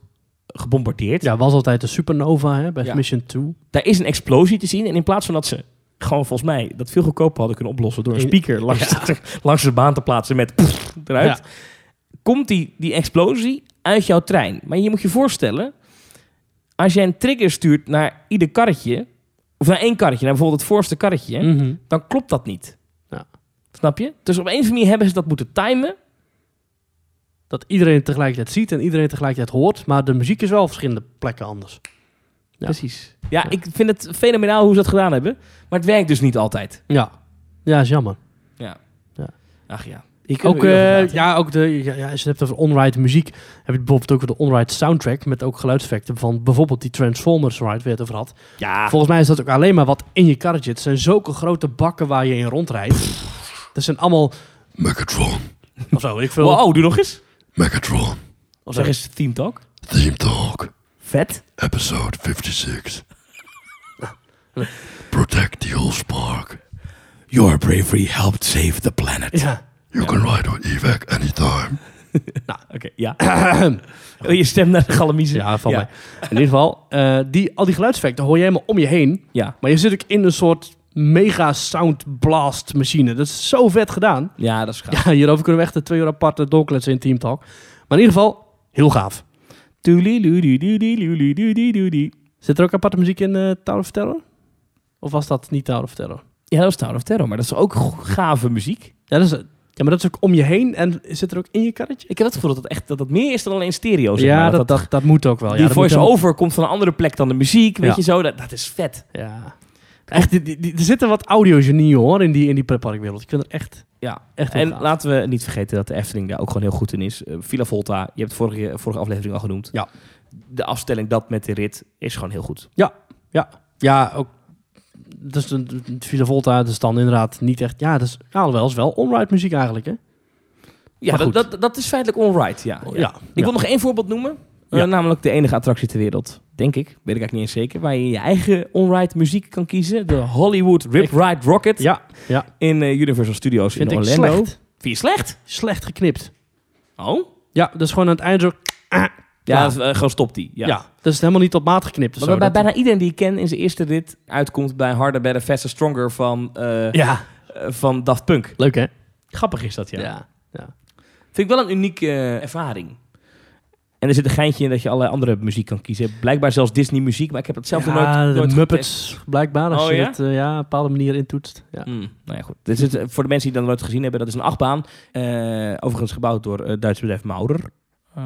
gebombardeerd.
Ja, was altijd de supernova hè, bij
Ja.
Mission 2.
Daar is een explosie te zien en in plaats van dat ze gewoon volgens mij dat veel goedkoper hadden kunnen oplossen door een
In-
speaker langs, de, *laughs* langs de baan te plaatsen met pff, eruit,
Ja.
komt die, die explosie uit jouw trein. Maar je moet je voorstellen, als jij een trigger stuurt naar ieder karretje, of naar één karretje, naar bijvoorbeeld het voorste karretje,
Mhm.
dan klopt dat niet. Snap je? Dus op een of andere manier hebben ze dat moeten timen.
Dat iedereen tegelijkertijd ziet en iedereen tegelijkertijd hoort, maar de muziek is wel op verschillende plekken anders. Ja.
Precies. Ja, ik vind het fenomenaal hoe ze dat gedaan hebben, maar het werkt dus niet altijd.
Ja, ja is jammer.
Ja.
Ja.
Ach ja. Kunnen
Ook, eh, ja, ook de, ja, ja, als je het hebt over onride muziek, heb je bijvoorbeeld ook de onride soundtrack met ook geluidseffecten van bijvoorbeeld die Transformers ride waar je het over had.
Ja.
Volgens mij is dat ook alleen maar wat in je karretje. Het zijn zulke grote bakken waar je in rondrijdt. Dat zijn allemaal...
Megatron.
Of zo, ik veel.
Wow, doe nog eens.
Megatron.
Of zeg eens Theme Talk.
Theme Talk.
Vet.
Episode 56. Protect the whole spark.
Your bravery helped save the planet.
Ja.
You can ride on evac anytime. *laughs*
Nou, oké, ja. *clears throat* Oh, je stem naar de galamiezen.
Ja, van mij. In ieder geval, eh, die, al die geluidseffecten hoor je helemaal om je heen.
Ja.
Maar je zit ook in een soort mega sound blast machine. Dat is zo vet gedaan.
Ja, dat is gaaf. *laughs*
Ja, hierover kunnen we echt de twee uur apart doorkletsen in Team Talk. Maar in ieder geval, heel gaaf. Zit er ook aparte muziek in eh Tower of Terror? Of was dat niet Tower of Terror?
Ja, dat is Tower of Terror, maar dat is ook gave muziek.
Ja, dat is, ja, maar dat is ook om je heen en zit er ook in je karretje?
Ik heb het gevoel dat het, echt, dat het meer is dan alleen stereo. Zeg
ja,
maar.
dat, dat, dat, moet ook wel.
die
ja, dat
voice-over komt van een andere plek dan de muziek, weet
Ja.
je zo. Dat, dat is vet.
Ja. Echt, die, die, die- er zitten wat audiogenieën hoor in die, in die pretparkwereld. Ik vind het echt,
Ja.
echt
En laten we niet vergeten dat de Efteling daar ook gewoon heel goed in is. Eh, Villa Volta, je hebt het vorige, vorige aflevering al genoemd.
Ja.
De afstelling dat met de rit is gewoon heel goed.
Ja, ja. Ja, ook. Dus de, Villa Volta, dus dan inderdaad niet echt. Ja, dus ja, wel is wel onride muziek eigenlijk, hè?
Ja, dat, dat, dat is feitelijk onright, ja.
Ja,
ja. Ik wil nog één voorbeeld noemen. Eh,
Ja.
namelijk de enige attractie ter wereld, denk ik. Weet ik eigenlijk niet eens zeker. Waar je je eigen onride muziek kan kiezen. De Hollywood Rip Ride Rocket.
Ja, ja.
In eh, Universal Studios
Vind
in
ik slecht.
Vind je slecht?
Slecht geknipt.
Oh?
Ja, dus gewoon aan het eind zo.
Ja,
Ja.
dat is, eh, gewoon stopt die. Ja.
Ja, dat is helemaal niet op maat geknipt.
Maar
zo.
bij
Dat-
bijna iedereen die ik ken in zijn eerste rit uitkomt bij Harder, Better, Faster, Stronger van, eh,
Ja,
van Daft Punk.
leuk hè?
Grappig is dat, ja.
Ja. ja.
Vind ik wel een unieke ervaring. En er zit een geintje in dat je allerlei andere muziek kan kiezen. Blijkbaar zelfs Disney muziek, maar ik heb het zelf nog
Ja,
nooit, nooit
de
getest.
Muppets, blijkbaar. Als
Oh,
je
ja?
het eh, ja, op een bepaalde manier intoetst. Ja.
Hmm, nou ja, goed. Dit is het, eh, voor de mensen die dat nooit gezien hebben, dat is een achtbaan. Eh, overigens gebouwd door het Duitse bedrijf Maurer.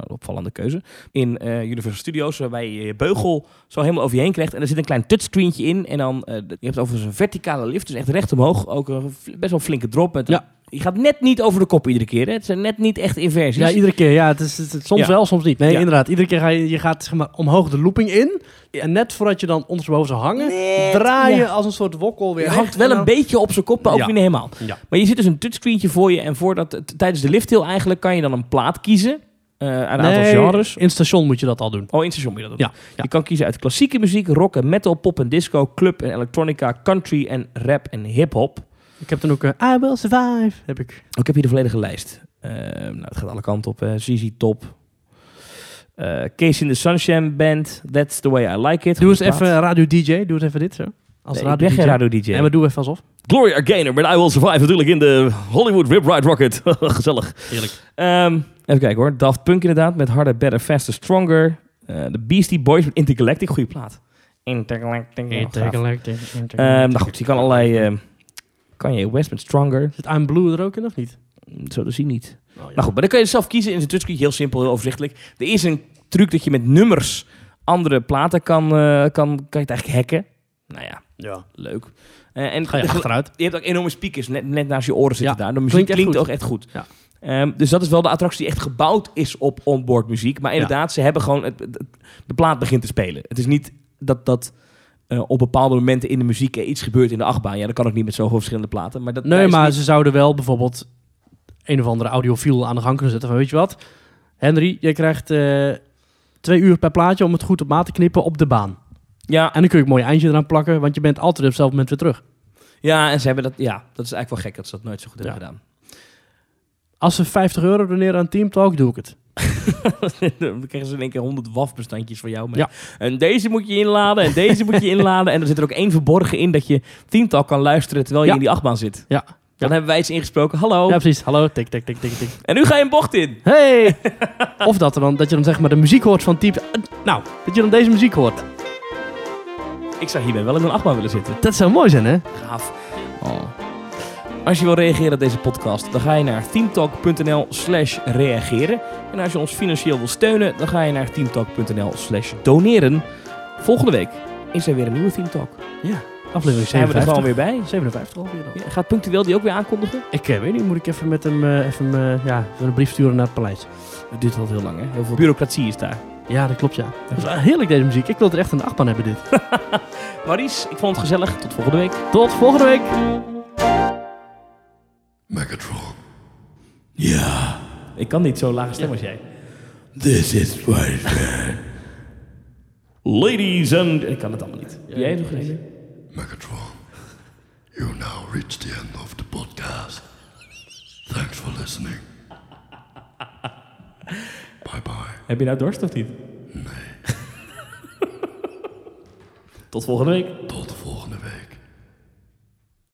Opvallende keuze. In Universal Studios, waarbij je je beugel zo helemaal over je heen krijgt. En er zit een klein touchscreentje in. En dan, je hebt overigens een verticale lift, dus echt recht omhoog. Ook een best wel flinke drop. Met
Ja.
Je gaat net niet over de kop iedere keer. Hè? Het zijn net niet echt inversies.
Ja, iedere keer. Ja, het is, het is- soms
Ja.
wel, soms niet. Nee,
Ja.
inderdaad. Iedere keer ga je, je gaat zeg maar, omhoog de looping in. En net voordat je dan ondersteboven zou hangen, draai je als een soort wokkel weer
Je hangt wel
En
een beetje op zijn kop, maar ook niet helemaal.
Ja.
Maar je zit dus een touchscreentje voor je. En voordat, tijdens de lifthill eigenlijk kan je dan een plaat kiezen. uit een aantal
Nee,
genres.
in station moet je dat al doen.
Oh, in station moet je dat doen.
Ja, ja.
Je kan kiezen uit klassieke muziek, rock en metal, pop en disco, club en electronica, country en rap en hip-hop.
Ik heb dan ook eh, I Will Survive. Heb ik.
Ik heb hier de volledige lijst. Eh, nou, het gaat alle kanten op. ZZ Top. Eh Case in the Sunshine Band. That's the way I like it.
Doe eens even radio DJ. Doe eens even dit zo. Als
Nee, ik ben geen radio DJ.
Nee, maar doe even alsof.
Gloria Gaynor met I Will Survive natuurlijk in de Hollywood Rip Ride Rocket. *laughs* Gezellig.
Heerlijk.
Ehm, even kijken hoor. Daft Punk inderdaad met Harder, Better, Faster, Stronger. Eh, De Beastie Boys met Intergalactic. Goede plaat. Intergalactic.
Intergalactic.
Ehm, nou goed, je kan allerlei... ehm kan je West met Stronger.
Zit I'm Blue er ook in of niet?
Zo te zien niet.
Oh, ja.
Nou goed, maar dan kun je zelf kiezen in zijn touchscreen. Heel simpel, heel overzichtelijk. Er is een truc dat je met nummers andere platen kan, eh, kan, kan je het eigenlijk hacken. Nou ja,
Ja.
leuk. Eh, en
Ga je achteruit.
Je hebt ook enorme speakers net, net naast je oren zitten
Ja,
daar. De muziek
klinkt
ook echt goed.
Ja.
Ehm, dus dat is wel de attractie die echt gebouwd is op onboard muziek. Maar inderdaad, ze hebben gewoon... Het, het- de plaat begint te spelen. Het is niet dat... dat eh, op bepaalde momenten in de muziek iets gebeurt in de achtbaan. Ja, dat kan ook niet met zoveel verschillende platen. Maar dat
Nee, maar
niet-
ze zouden wel bijvoorbeeld een of andere audiofiel aan de gang kunnen zetten. Van weet je wat, Henry, jij krijgt eh, twee uur per plaatje om het goed op maat te knippen op de baan.
Ja,
En dan kun je een mooi eindje eraan plakken, want je bent altijd op hetzelfde moment weer terug.
ja, en ze hebben dat... Ja, dat is eigenlijk wel gek dat ze dat nooit zo goed hebben gedaan.
Als ze 50 euro doneren aan Team Talk, doe ik het. *laughs*
dan krijgen ze in één keer 100 WAF-bestandjes van jou.
Ja.
En deze moet je inladen en deze moet je *laughs* inladen. En er zit er ook één verborgen in dat je Teamtalk kan luisteren terwijl je
Ja.
in die achtbaan zit.
Ja.
Dan hebben wij iets ingesproken. Hallo.
Ja, precies. Hallo, tik, tik, tik, tik, tik.
En nu ga je een bocht in.
Hey! *laughs* of dat, er dan, dat je dan zeg maar de muziek hoort van Team... Nou, dat je dan deze muziek hoort.
Ik zou hierbij wel in een achtbaan willen zitten.
Dat zou mooi zijn, hè?
Gaaf. Oh. Als je wil reageren op deze podcast, dan ga je naar teamtalk.nl slash reageren. En als je ons financieel wil steunen, dan ga je naar teamtalk.nl slash doneren. Volgende week is er weer een nieuwe Teamtalk.
Ja. Aflevering
Zijn we er
57.
gewoon weer bij?
57 alweer dan.
Ja, gaat Punctueel die ook weer aankondigen?
Ik eh, weet niet, moet ik even met hem eh, even, eh, ja, even een brief sturen naar het paleis.
Het duurt altijd heel lang, hè? Heel veel bureaucratie is daar.
Ja, dat klopt, ja. Dat is wel heerlijk deze muziek. Ik wil er echt een achtbaan hebben, dit. *laughs*
Maurice, ik vond het gezellig. Tot volgende week.
Tot volgende week.
Megatron,
Ja. Ik kan niet zo lage stem als jij.
this is Spider-Man.
Ladies and... Ik kan het allemaal niet. Jij nog eens?
Megatron, you now reached the end of the podcast. Thanks for listening. Bye bye.
Heb je nou dorst of niet?
Nee, *laughs*
Tot volgende week.
tot